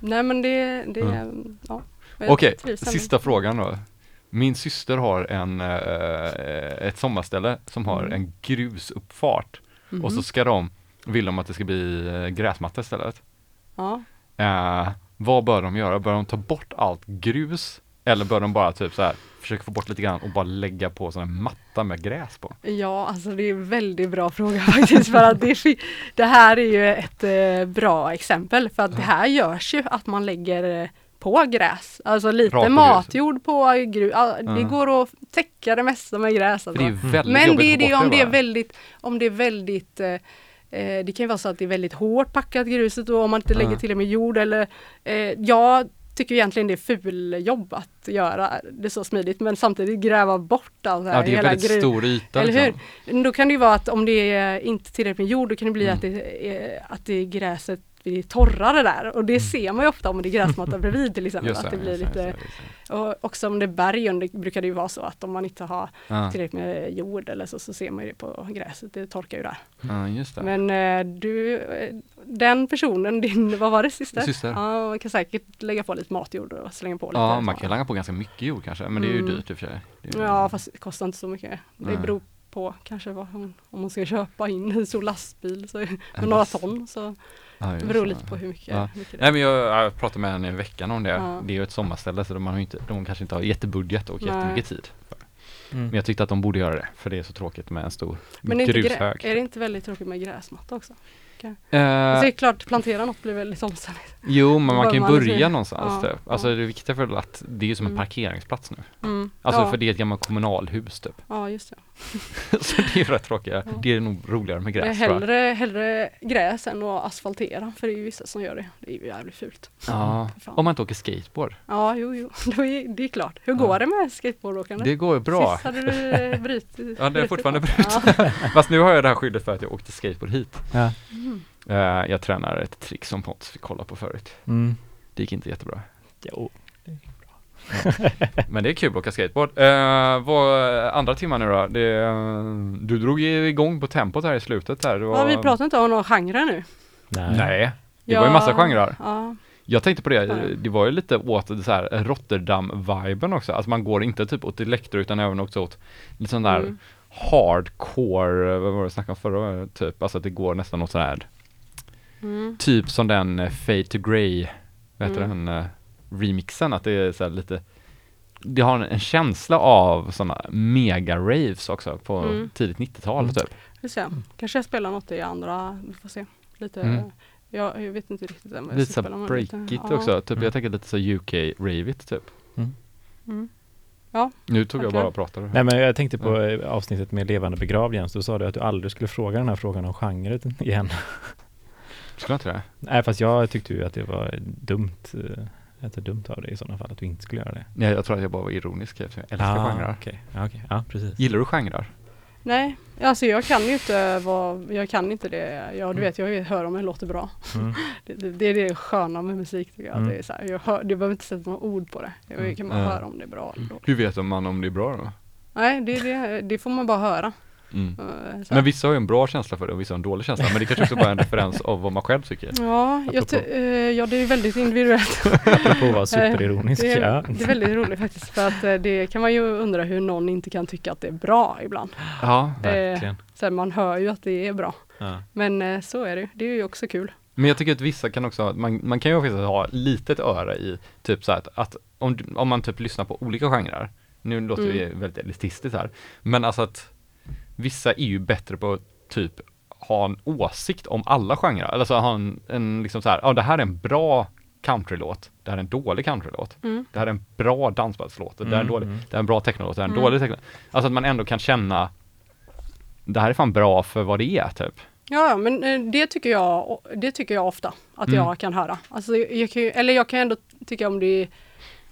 Nej men det, det Mm. ja. Okej, ändå. sista frågan då. Min syster har en, eh, ett sommarställe som har Mm. en grusuppfart Mhm. och så ska de, vill de att det ska bli eh, gräsmatta istället. Ja. Eh, vad bör de göra? Bör de ta bort allt grus? Eller bör de bara typ så här försöka få bort lite grann och bara lägga på sån här matta med gräs på? Ja, alltså det är en väldigt bra fråga faktiskt. För att det, det här är ju ett eh, bra exempel. För att det här görs ju att man lägger eh, på gräs. Alltså lite på matjord på grus. Ja, det Ja. går att täcka det mesta med gräs. Alltså. det är ju väldigt Men det är det om det är väldigt, om det är väldigt eh, eh, det kan ju vara så att det är väldigt hårt packat gruset och om man inte lägger till med jord eller eh, jag tycker egentligen det är ful jobb att göra det så smidigt men samtidigt gräva bort allt det här, Ja, det är hela väldigt gru- stor yta. eller liksom. hur? Då kan det ju vara att om det är inte tillräckligt med jord, då kan det bli Mm. att, det är, att det är gräset blir torrare där. Och det ser man ju ofta om det är gräsmatta bredvid till exempel. Just att det blir just lite, just och också om det är berg under brukar det ju vara så att om man inte har Ja, tillräckligt med jord eller så, så ser man ju det på gräset, det torkar ju där. ja, just det. Men eh, du, eh, den personen, din, vad var det syster? Syster. Ja, man kan säkert lägga på lite matjord och slänga på lite. Ja, man kan langa på ganska mycket jord kanske, men det är ju Mm. dyrt i och för sig. Ja, fast det kostar inte så mycket. Det beror på kanske vad hon, om man ska köpa in en stor lastbil så, med några ton. Så Ja, det beror lite på hur mycket, Ja. hur mycket det Nej men jag, jag pratade med henne i veckan om det. Ja. Det är ju ett sommarställe så de, har inte, de kanske inte har jättebudget och Nej. jättemycket tid. för. Mm. Men jag tyckte att de borde göra det, för det är så tråkigt med en stor Men är, inte grushög. är det inte väldigt tråkigt med gräsmatta också? Alltså, det är klart, plantera något blir väldigt omständigt. jo, men man kan ju man börja liksom- någonstans Ja, typ. Alltså ja. det viktiga för att det är ju som en Mm. parkeringsplats nu. Mm. Alltså ja. för det är ett gammalt kommunalhus typ. Ja, just det. så det är rätt tråkigt. Ja. Det är nog roligare med Det är gräs jag. hellre, hellre gräs än att asfaltera, för det är ju vissa som gör det. Det är ju jävligt fult. Ja, För fan. om man inte åker skateboard. Ja, jo, jo, Då är, det är klart. Hur Ja. går det med skateboardåkande? Det går ju bra. Sist hade du eh, brutit. Ja, det är fortfarande brutit. brutet. Fast nu har jag det här skyddet för att jag åkte skateboard hit. Ja. Mm. Eh, jag tränar ett trick som Pontus fick kolla på förut. Mm. Det gick inte jättebra. Jo. Men det är kul att åka skateboard. Uh, vad, andra timmar nu då? Det, eh, du drog ju igång på tempot här i slutet här. Det var, Ja, vi pratar inte om några genrer nu. Nej. Nej, det var ju massa genrer. Ja, Jag tänkte på det, Ja. det var ju lite åt det så här Rotterdam-viben också. Alltså man går inte typ åt elektro utan även också åt lite sån där Mm. hardcore, vad var det snackade om förra typ. Alltså att det går nästan åt sån här, mm. typ som den uh, Fade to Grey, vad heter Mm. den, eh, remixen, att det är så här lite det har en, en känsla av sådana mega-raves också på Mm. tidigt 90-tal Mm. typ. Vi får se. Kanske jag spelar något i andra, vi får se. Lite, Mm. jag, jag vet inte riktigt än vad jag Lite ska spela. men breakigt lite- ja. också, typ Mm. jag tänker lite så UK-ravigt typ. Mm. Nu tog jag Verkligen. bara och pratade. Nej men jag tänkte på eh, avsnittet med levande begravd Jens, då sa du att du aldrig skulle fråga den här frågan om genre igen. Skulle jag inte det? Nej fast jag tyckte ju att det var dumt, är dumt av dig i sådana fall att du inte skulle göra det. Nej, jag tror att jag bara var ironisk. Jag älskar ah, genrer. okej. Ja, okej. Ja, precis. Gillar du genrer? Nej, alltså jag kan ju inte vad, jag kan inte det. Ja, Mm. du vet, jag hör om det låter bra. Mm. Det, det, det är det sköna med musik tycker jag. Mm. Det är så här, jag hör, det behöver inte sätta några ord på det. Jag Mm. kan bara höra om det är bra eller dåligt. Hur vet man om det är bra då? Nej, det, det, det får man bara höra. Mm. Eh. Men vissa har ju en bra känsla för det och vissa har en dålig känsla. Men det kanske också bara är en referens av vad man själv tycker. Ja, jag ty- Apropå- eh, ja, det är väldigt individuellt. Apropå att vara superironisk. Det är, ja. det är väldigt roligt faktiskt för att eh, det kan man ju undra hur någon inte kan tycka att det är bra ibland. Ja, Verkligen. Så här, man hör ju att det är bra. Ja. Men eh, så är det ju. Det är ju också kul. men jag tycker att vissa kan också, man, man kan ju faktiskt ha litet öra i typ så här att, att om, om man typ lyssnar på olika genrer, nu låter Mm. vi väldigt elitistiskt här, men alltså att vissa är ju bättre på att typ ha en åsikt om alla genrer, alltså ha en, en liksom så här, ja det här är en bra countrylåt, det här är en dålig countrylåt, Mm. det här är en bra dansbandslåt, det här är en Mm, dålig, mm. det här är en bra technolåt, det här är en Mm. dålig techno. Alltså att man ändå kan känna, det här är fan bra för vad det är typ. Ja, men eh, det tycker jag, det tycker jag ofta att Mm. jag kan höra. Alltså, jag, kan eller jag kan ändå tycka om det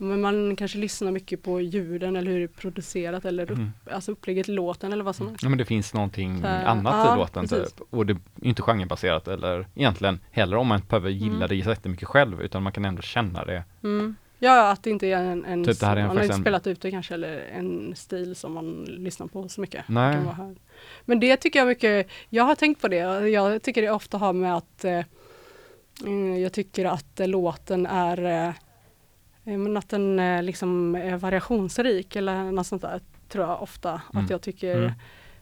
men man kanske lyssnar mycket på ljuden eller hur det är producerat eller upp, Mm. alltså upplägget låten eller vad som helst. Ja men det finns någonting här, annat ja, i låten precis. typ. Och det är inte genrebaserat eller egentligen heller om man behöver gilla Mm. det jättemycket själv utan man kan ändå känna det. Mm. Ja, att det inte är en, en Typ det här är en man har inte spelat ut det kanske eller en stil som man lyssnar på så mycket. Det Nej. här. Men det tycker jag mycket, jag har tänkt på det, jag tycker det ofta har med att eh, mm, jag tycker att eh, låten är eh, men att den eh, liksom är variationsrik eller något sånt där tror jag ofta Mm. att jag tycker, Mm.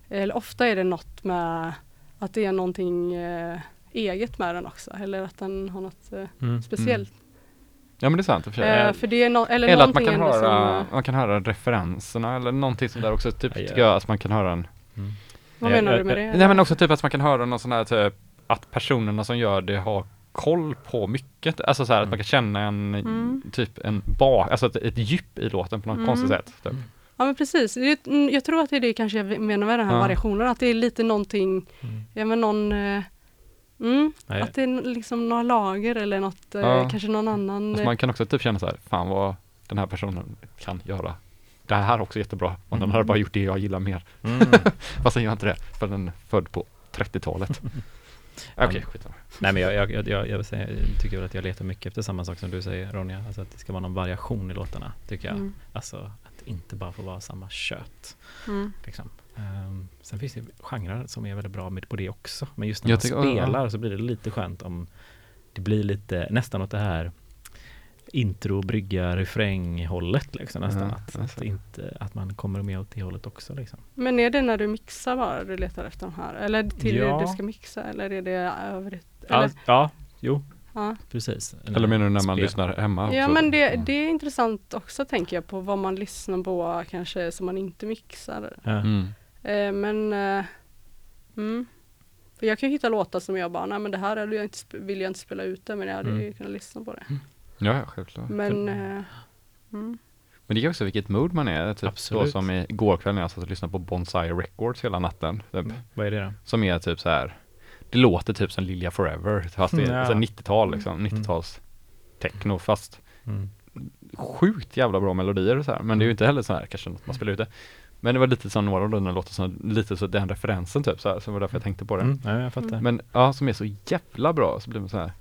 eller ofta är det något med att det är någonting eh, eget med den också eller att den har något eh, Mm. speciellt. Ja men det är sant för. Eh, för det är no- eller, eller att man kan, höra, som, man kan höra referenserna eller någonting sånt där också. Typ ja. tycker jag att man kan höra en Mm. vad menar du med det? Nej men också typ att man kan höra någon sån här typ att personerna som gör det har koll på mycket. Alltså så här att Mm. man kan känna en Mm. typ en bak, alltså ett, ett djup i låten på något Mm. konstigt sätt. Typ. Ja men precis, mm, jag tror att det är det kanske jag menar med den här Ja. variationen, att det är lite någonting, Mm. ja men någon, eh, mm, att det är liksom några lager eller något, eh, Ja. kanske någon annan. Alltså man kan också typ känna så här, fan vad den här personen kan göra. Det här är också jättebra. Om den Mm. hade bara gjort det jag gillar mer. Mm. Fast den gör inte det, för den är född på 30-talet. Okej, Ja. skitsamma. Nej men jag, jag, jag, jag, jag, säga, tycker väl att jag letar mycket efter samma sak som du säger Ronja. Alltså att det ska vara någon variation i låtarna tycker jag. Mm, Alltså att det inte bara får vara samma kött. mm, Liksom. Ehm, sen finns det genrer som är väldigt bra med på det också. Men just när Jag man tycker- ja, ja. spelar så blir det lite skönt om det blir lite nästan åt det här intro, brygga, refräng hållet liksom nästan. Ja, att, alltså. att, inte, att man kommer med åt det hållet också liksom. Men är det när du mixar bara du letar efter de här? Eller till Ja. det du ska mixa eller är det övrigt? Ja, Eller, ja jo ja. precis. Eller menar du när man Spel. lyssnar hemma också? ja men det, det är intressant också tänker jag på vad man lyssnar på kanske som man inte mixar. Mm. Eh, men eh, mm. För jag kan ju hitta låtar som jag bara, nej men det här hade jag inte, vill jag inte spela ut det men jag hade Mm. ju kunnat lyssna på det. Ja, självklart. Men eh, mm. Men det är också vilket mood man är. Typ så Absolut. som igår kväll när jag satt och lyssnade på Bonsai Records hela natten. Typ. Vad är det då? Som är typ så här. Det låter typ som Lilja Forever. Fast det är Ja. så här 90-tal liksom. 90-tals techno fast Mm. sjukt jävla bra melodier och så här. Men det är ju inte heller så här kanske något man spelar ut det. Men det var lite som några av de där låter som lite så den referensen typ så här. Så det var därför jag tänkte på det. Mm. Ja, jag fattar. Men ja, som är så jävla bra så blir man så här.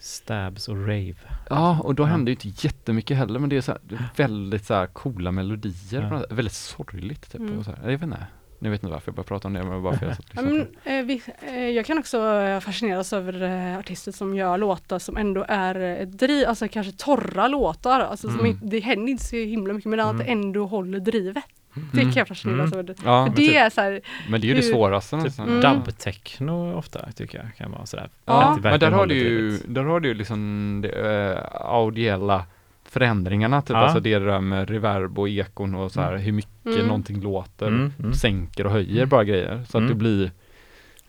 Stabs och rave. Ja, och då Ja. händer ju inte jättemycket heller men det är så här, väldigt så här coola melodier. Ja. Väldigt sorgligt typ. Mm. Och så här. Jag vet inte. Nu vet inte varför jag börjar prata om det men bara för jag satt men, det. eh, vi, eh, jag kan också eh, fascineras över eh, artister som gör låtar som ändå är eh, driv, alltså kanske torra låtar. Alltså som Mm. inte, det händer inte så himla mycket men att det Mm. ändå håller drivet. Det Mm. kan jag fascineras Mm. över. Ja, För men, det typ, är så här, men det är ju det hur- svåraste Typ nästan. Mm. dub-techno ofta tycker jag kan vara sådär. Ja. Att det Men där verkligen har håller du ju, drivet. där har du ju liksom de, äh, audiella förändringarna, typ Ja. alltså det där med reverb och ekon och så här hur mycket Mm. någonting låter, Mm, mm. sänker och höjer bara grejer. Så att Mm. det blir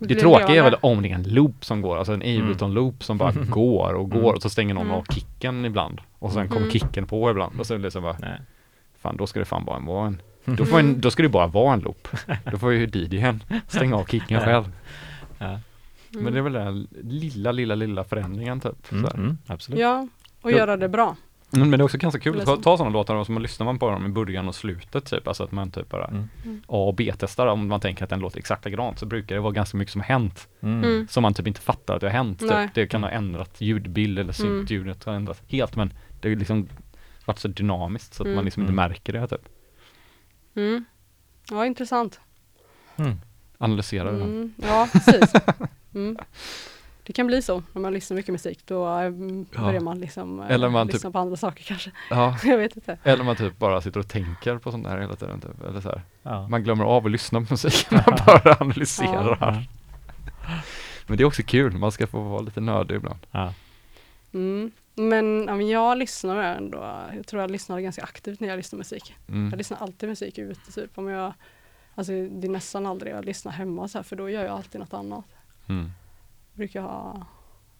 Det blir tråkiga är väl om det är en loop som går, alltså en Ableton-loop som bara går och går Mm. och så stänger någon Mm. av kicken ibland och sen kommer Mm. kicken på ibland och så är det liksom bara Nej. fan då ska det fan bara vara en, då, får en, då ska det bara vara en loop. Då får ju DJn stänga av kicken själv. Ja. Men det är väl den lilla, lilla, lilla förändringen typ. Mm, mm, absolut. Ja, och göra det bra. Mm, Men det är också ganska kul att ta, så. ta sådana låtar och så man lyssnar man på dem i början och slutet typ. Alltså att man typ bara Mm. Mm. A och B-testar om man tänker att den låter exakt likadant så brukar det vara ganska mycket som har hänt. Mm. Mm. Som man typ inte fattar att det har hänt. Typ. Det kan ha ändrat ljudbild eller Mm. syntljudet har ändrats helt men det har liksom varit så dynamiskt så att Mm. man liksom inte Mm. märker det typ. Mm. Ja, intressant. Mm. Analysera det. Mm. Ja, precis. Mm. Det kan bli så när man lyssnar mycket musik. Då eh, Ja. börjar man liksom eh, Eller man typ- lyssna på andra saker kanske. Ja. Jag vet inte. Eller man typ bara sitter och tänker på sånt där hela tiden typ. Eller så här. Ja. Man glömmer av att lyssna på musik, man bara analyserar. Ja. Men det är också kul, man ska få vara lite nördig ibland. Ja. Mm. Men, ja, jag lyssnar ändå. Jag tror jag lyssnar ganska aktivt när jag lyssnar musik. Mm. Jag lyssnar alltid musik ute typ. Om jag, alltså, det är nästan aldrig jag lyssnar hemma så här, för då gör jag alltid något annat. Mm. Brukar ha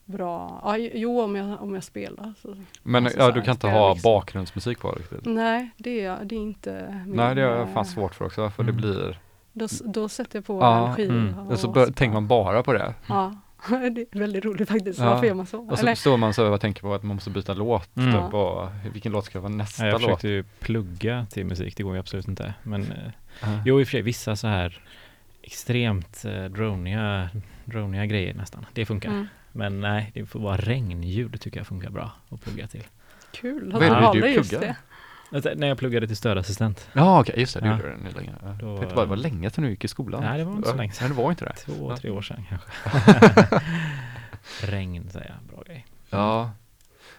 bra, ja, jo om jag, om jag spelar. Så. Men Alltså, ja, så du här, kan inte ha liksom. bakgrundsmusik på riktigt? Nej, det är, det är inte min, Nej, det är eh, fan svårt för också, för det Mm. blir Då, då sätter jag på Ja, en skiva. mm. Och så bör, tänker man bara på det. Ja, det är väldigt roligt faktiskt. Ja. Varför gör man så? Och så Eller, står man så och tänker på att man måste byta låt. Mm. Typ, och vilken låt ska vara nästa Ja, jag låt? försökte ju plugga till musik, det går ju absolut inte. Men Ja. jo, i och för sig vissa så här extremt eh, droniga, droniga grejer nästan. Det funkar. mm, Men nej, det får vara regnljud tycker jag funkar bra att plugga till. kul, jag det du valde just det. När jag pluggade till stödassistent. Ja okej, just det, det Ja. gjorde du nu länge. Jag Då, vet bara, det var länge sedan du gick i skolan. Nej, det var inte så länge sedan. Nej, det var inte det. Två, tre år sedan kanske. Regn säger jag, bra grej. Ja.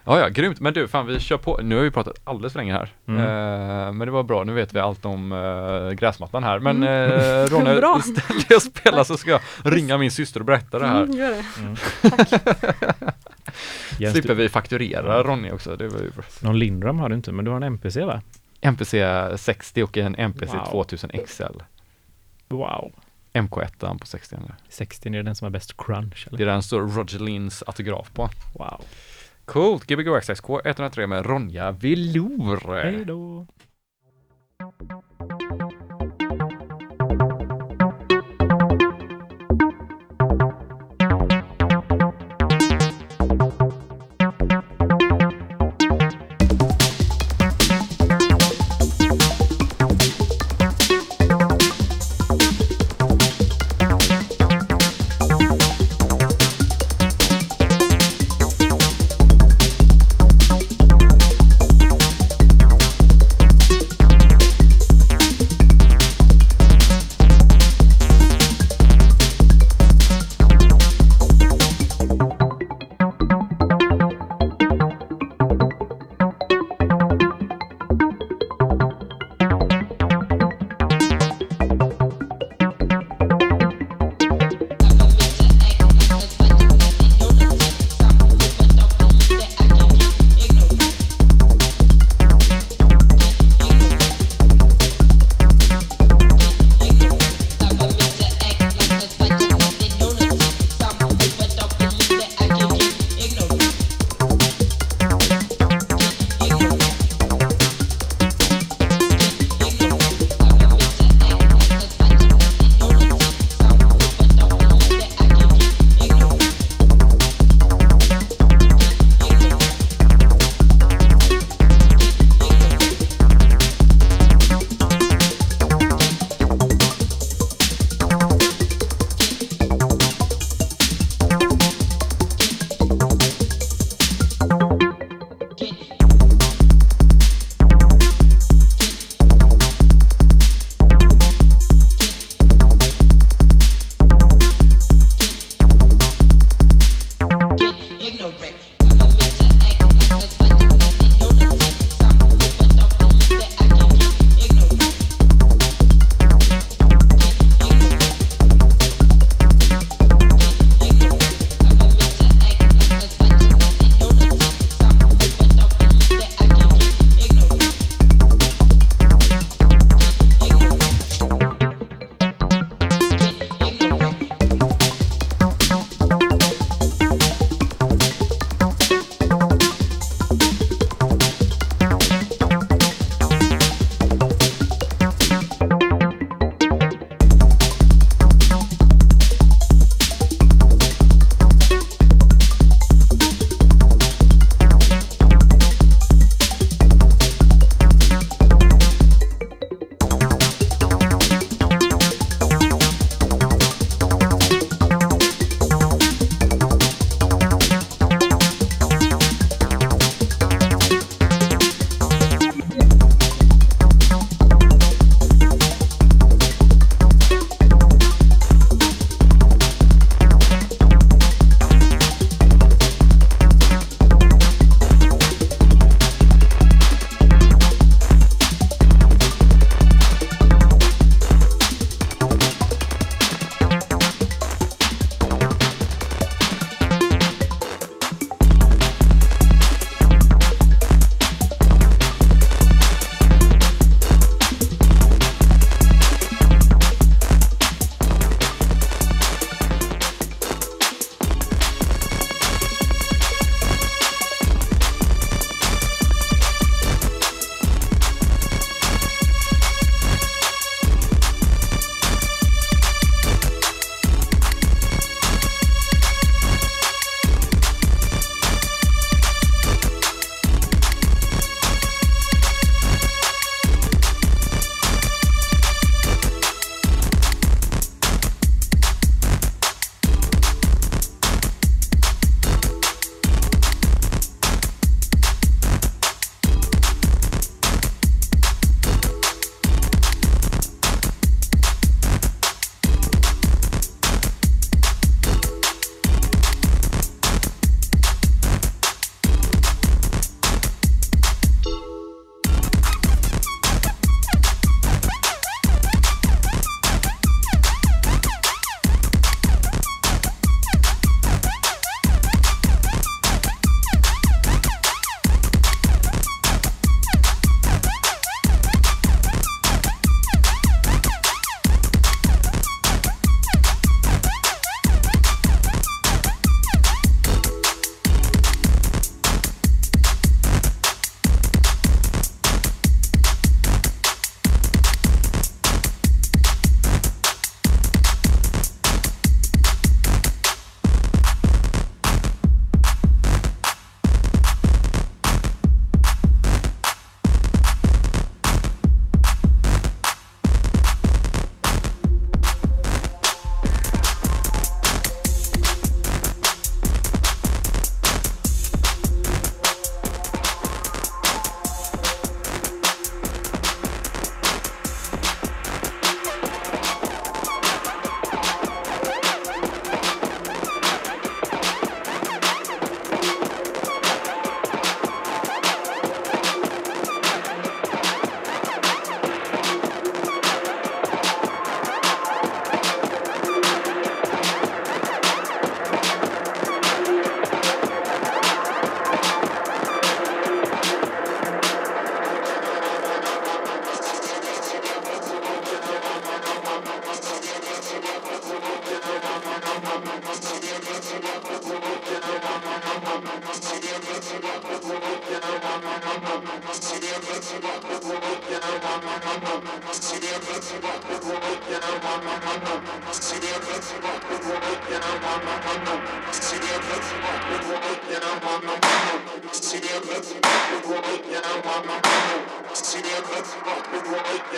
Ja, ja, grymt. Men du, fan vi kör på. Nu har vi pratat alldeles för länge här. Mm. Eh, men det var bra, nu vet vi allt om uh, gräsmattan här. Men Mm. uh, Ronja, Bra. istället för att spela så ska jag ringa min syster och berätta det här. Mm, gör det. Mm. Slipper Jens, du, vi fakturera Ronja också. Det var ju någon Lindrum har du inte, men du har en MPC va? MPC 60 och en MPC Wow. 2000 XL. Wow. MK1 på 60 eller? 60 är den som har bäst crunch Det eller? är den står Roger Lins autograf på. Wow. Coolt! Gbg Access K103 med Ronja Velour. Hej då.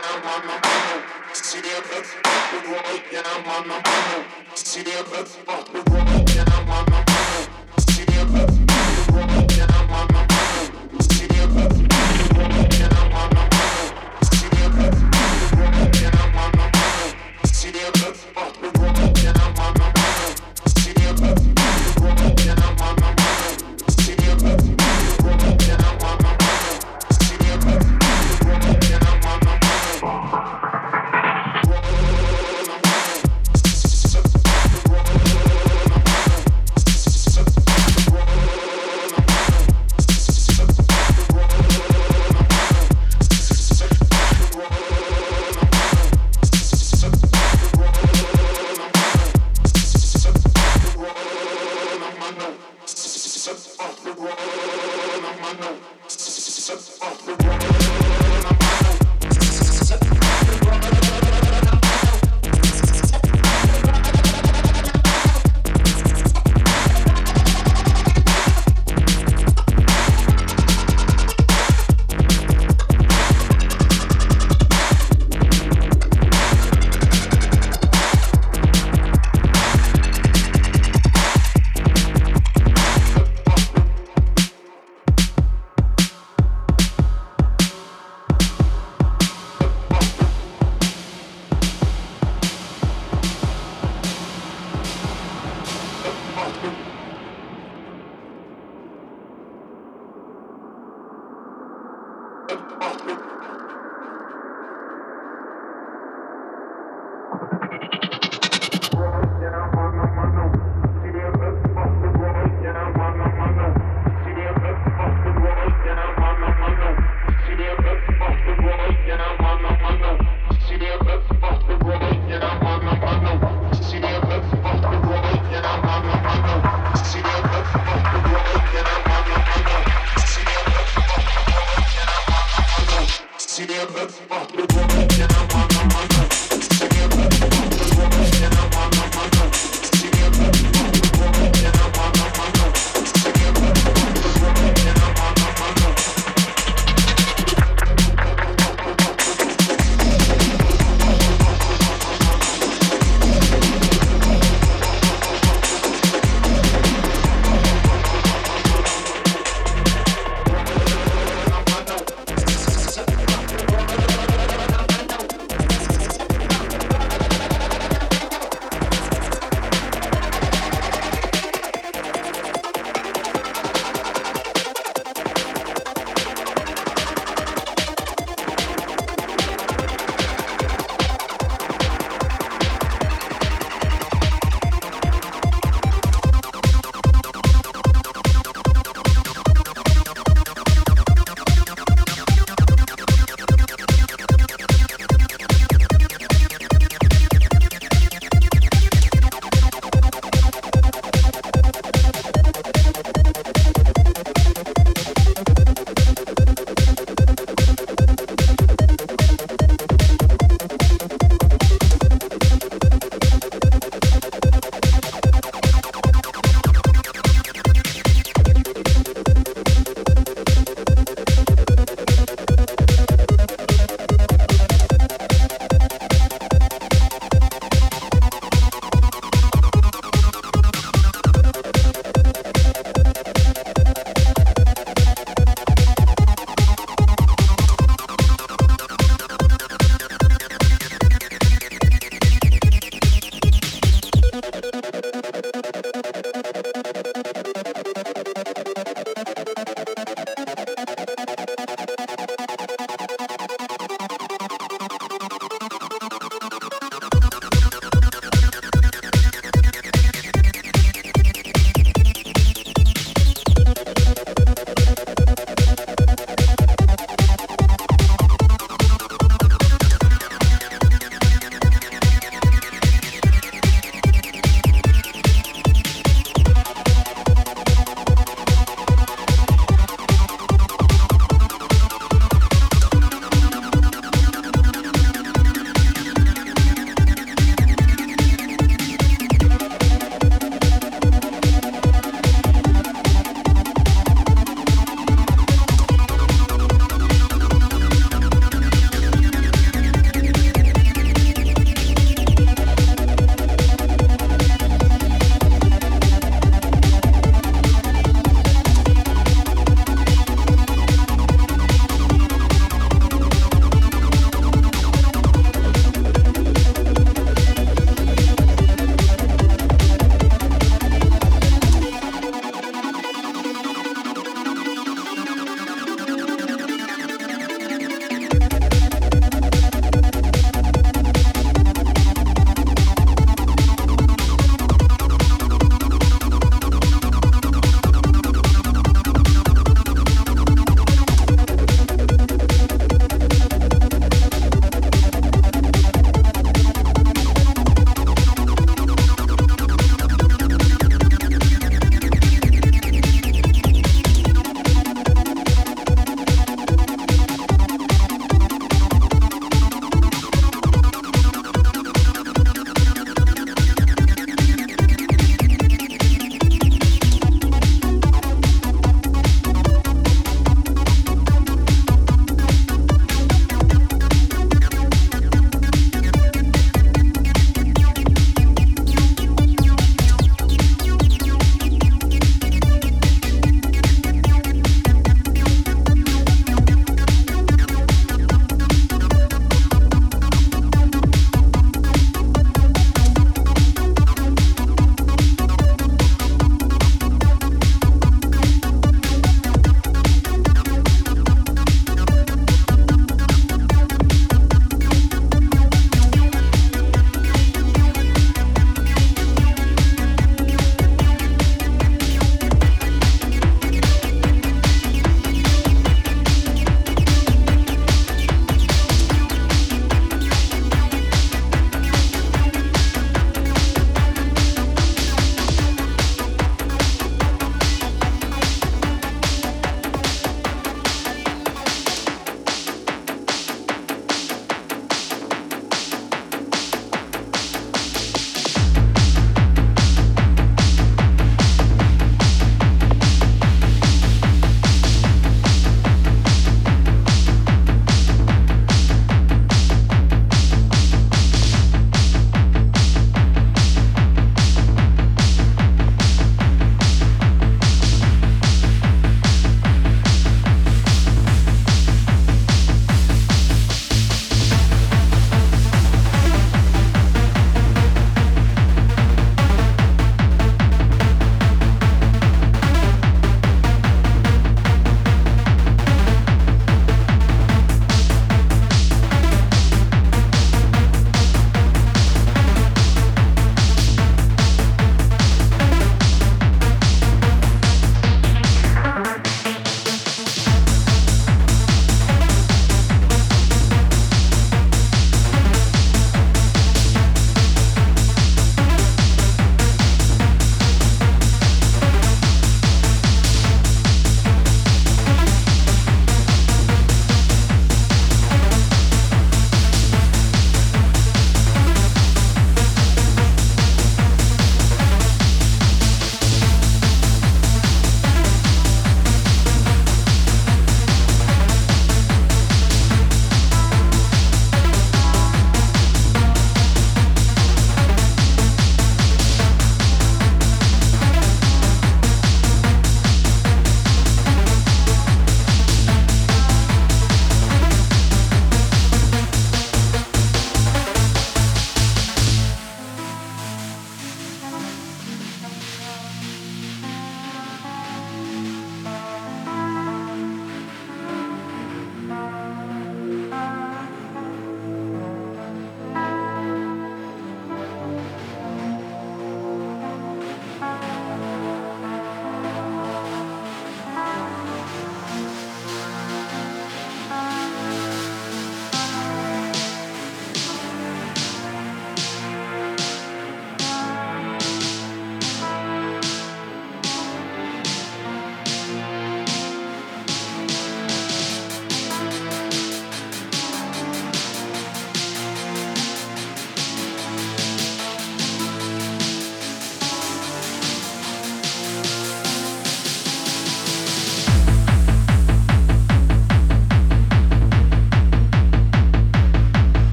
yeah, mama, see the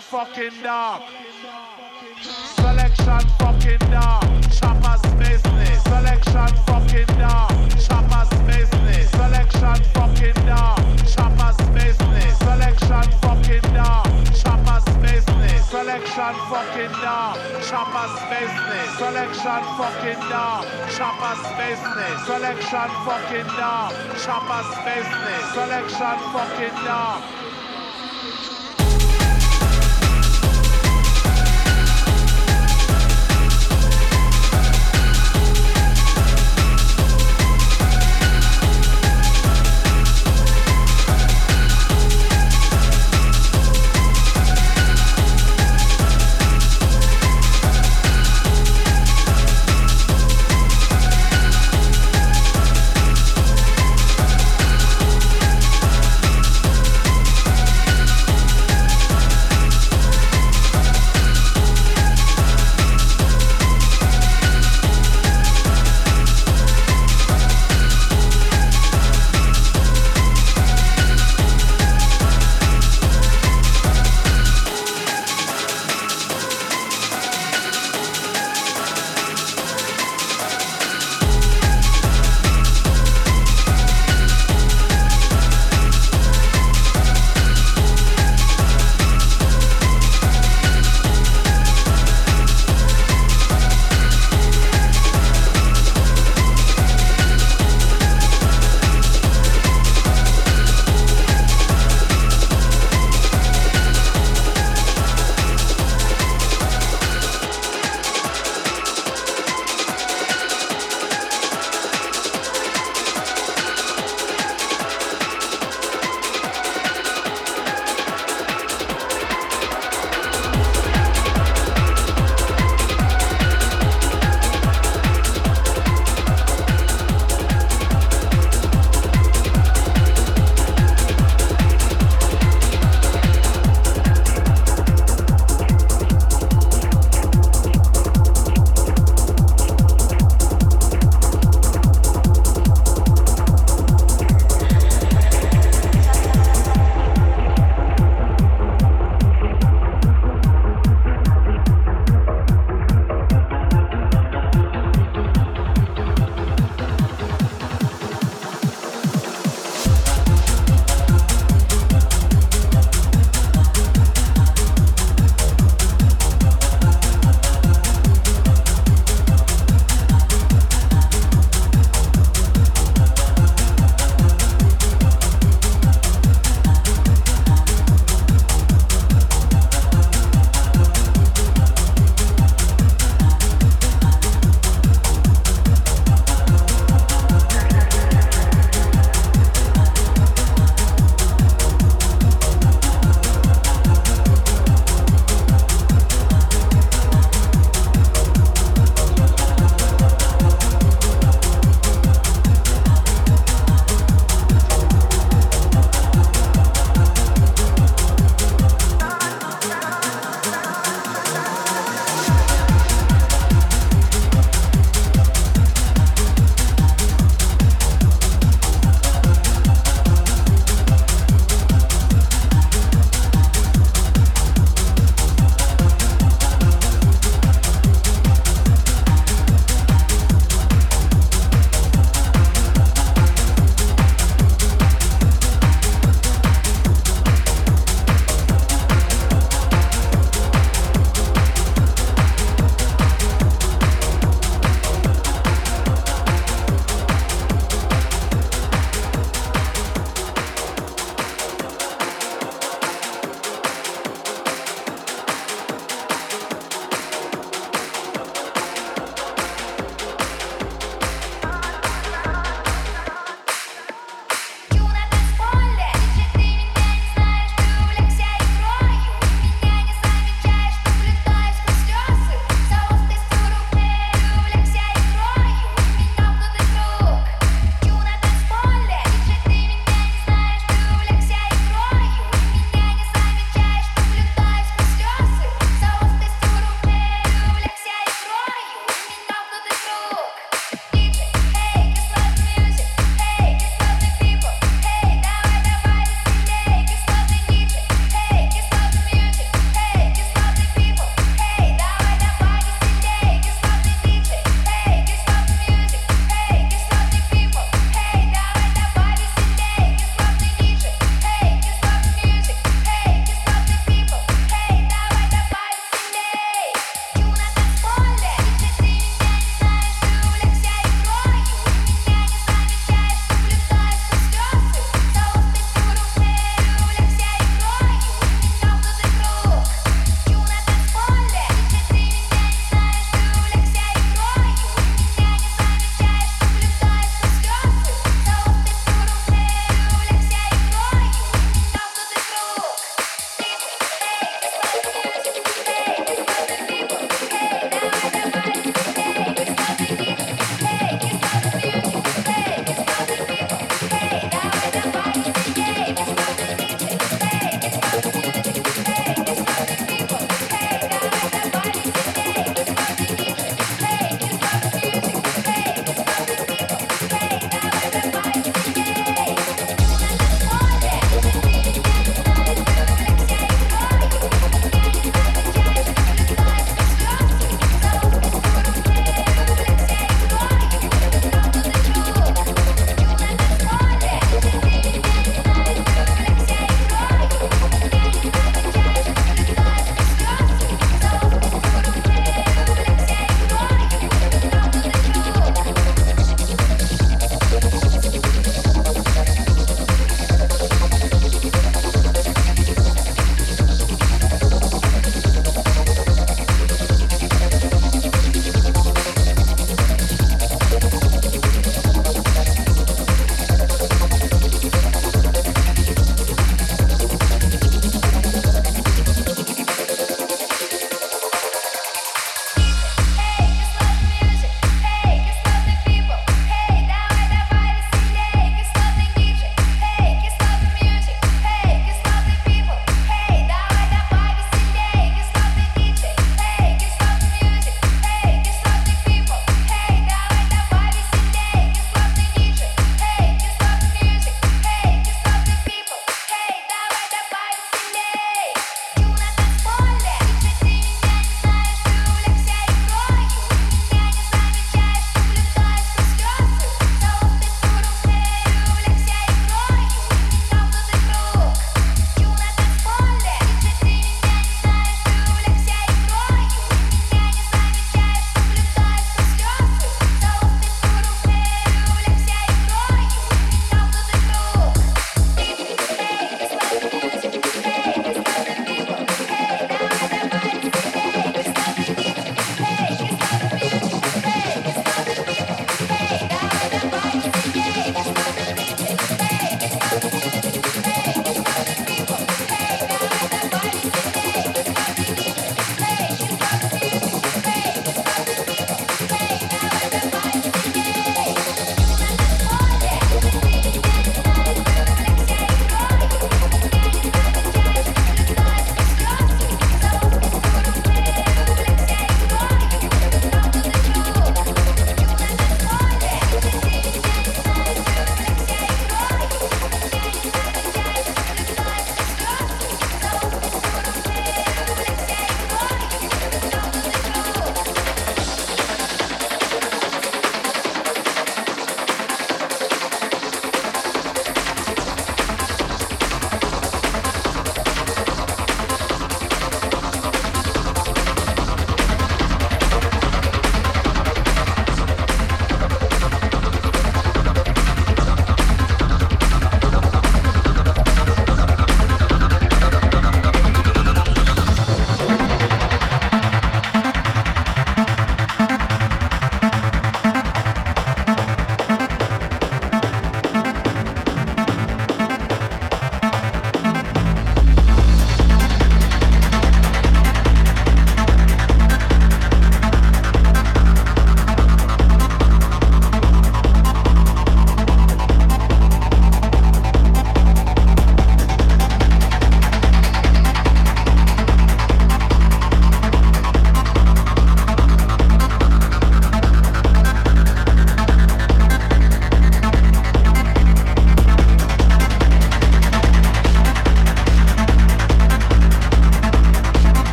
fucking dog.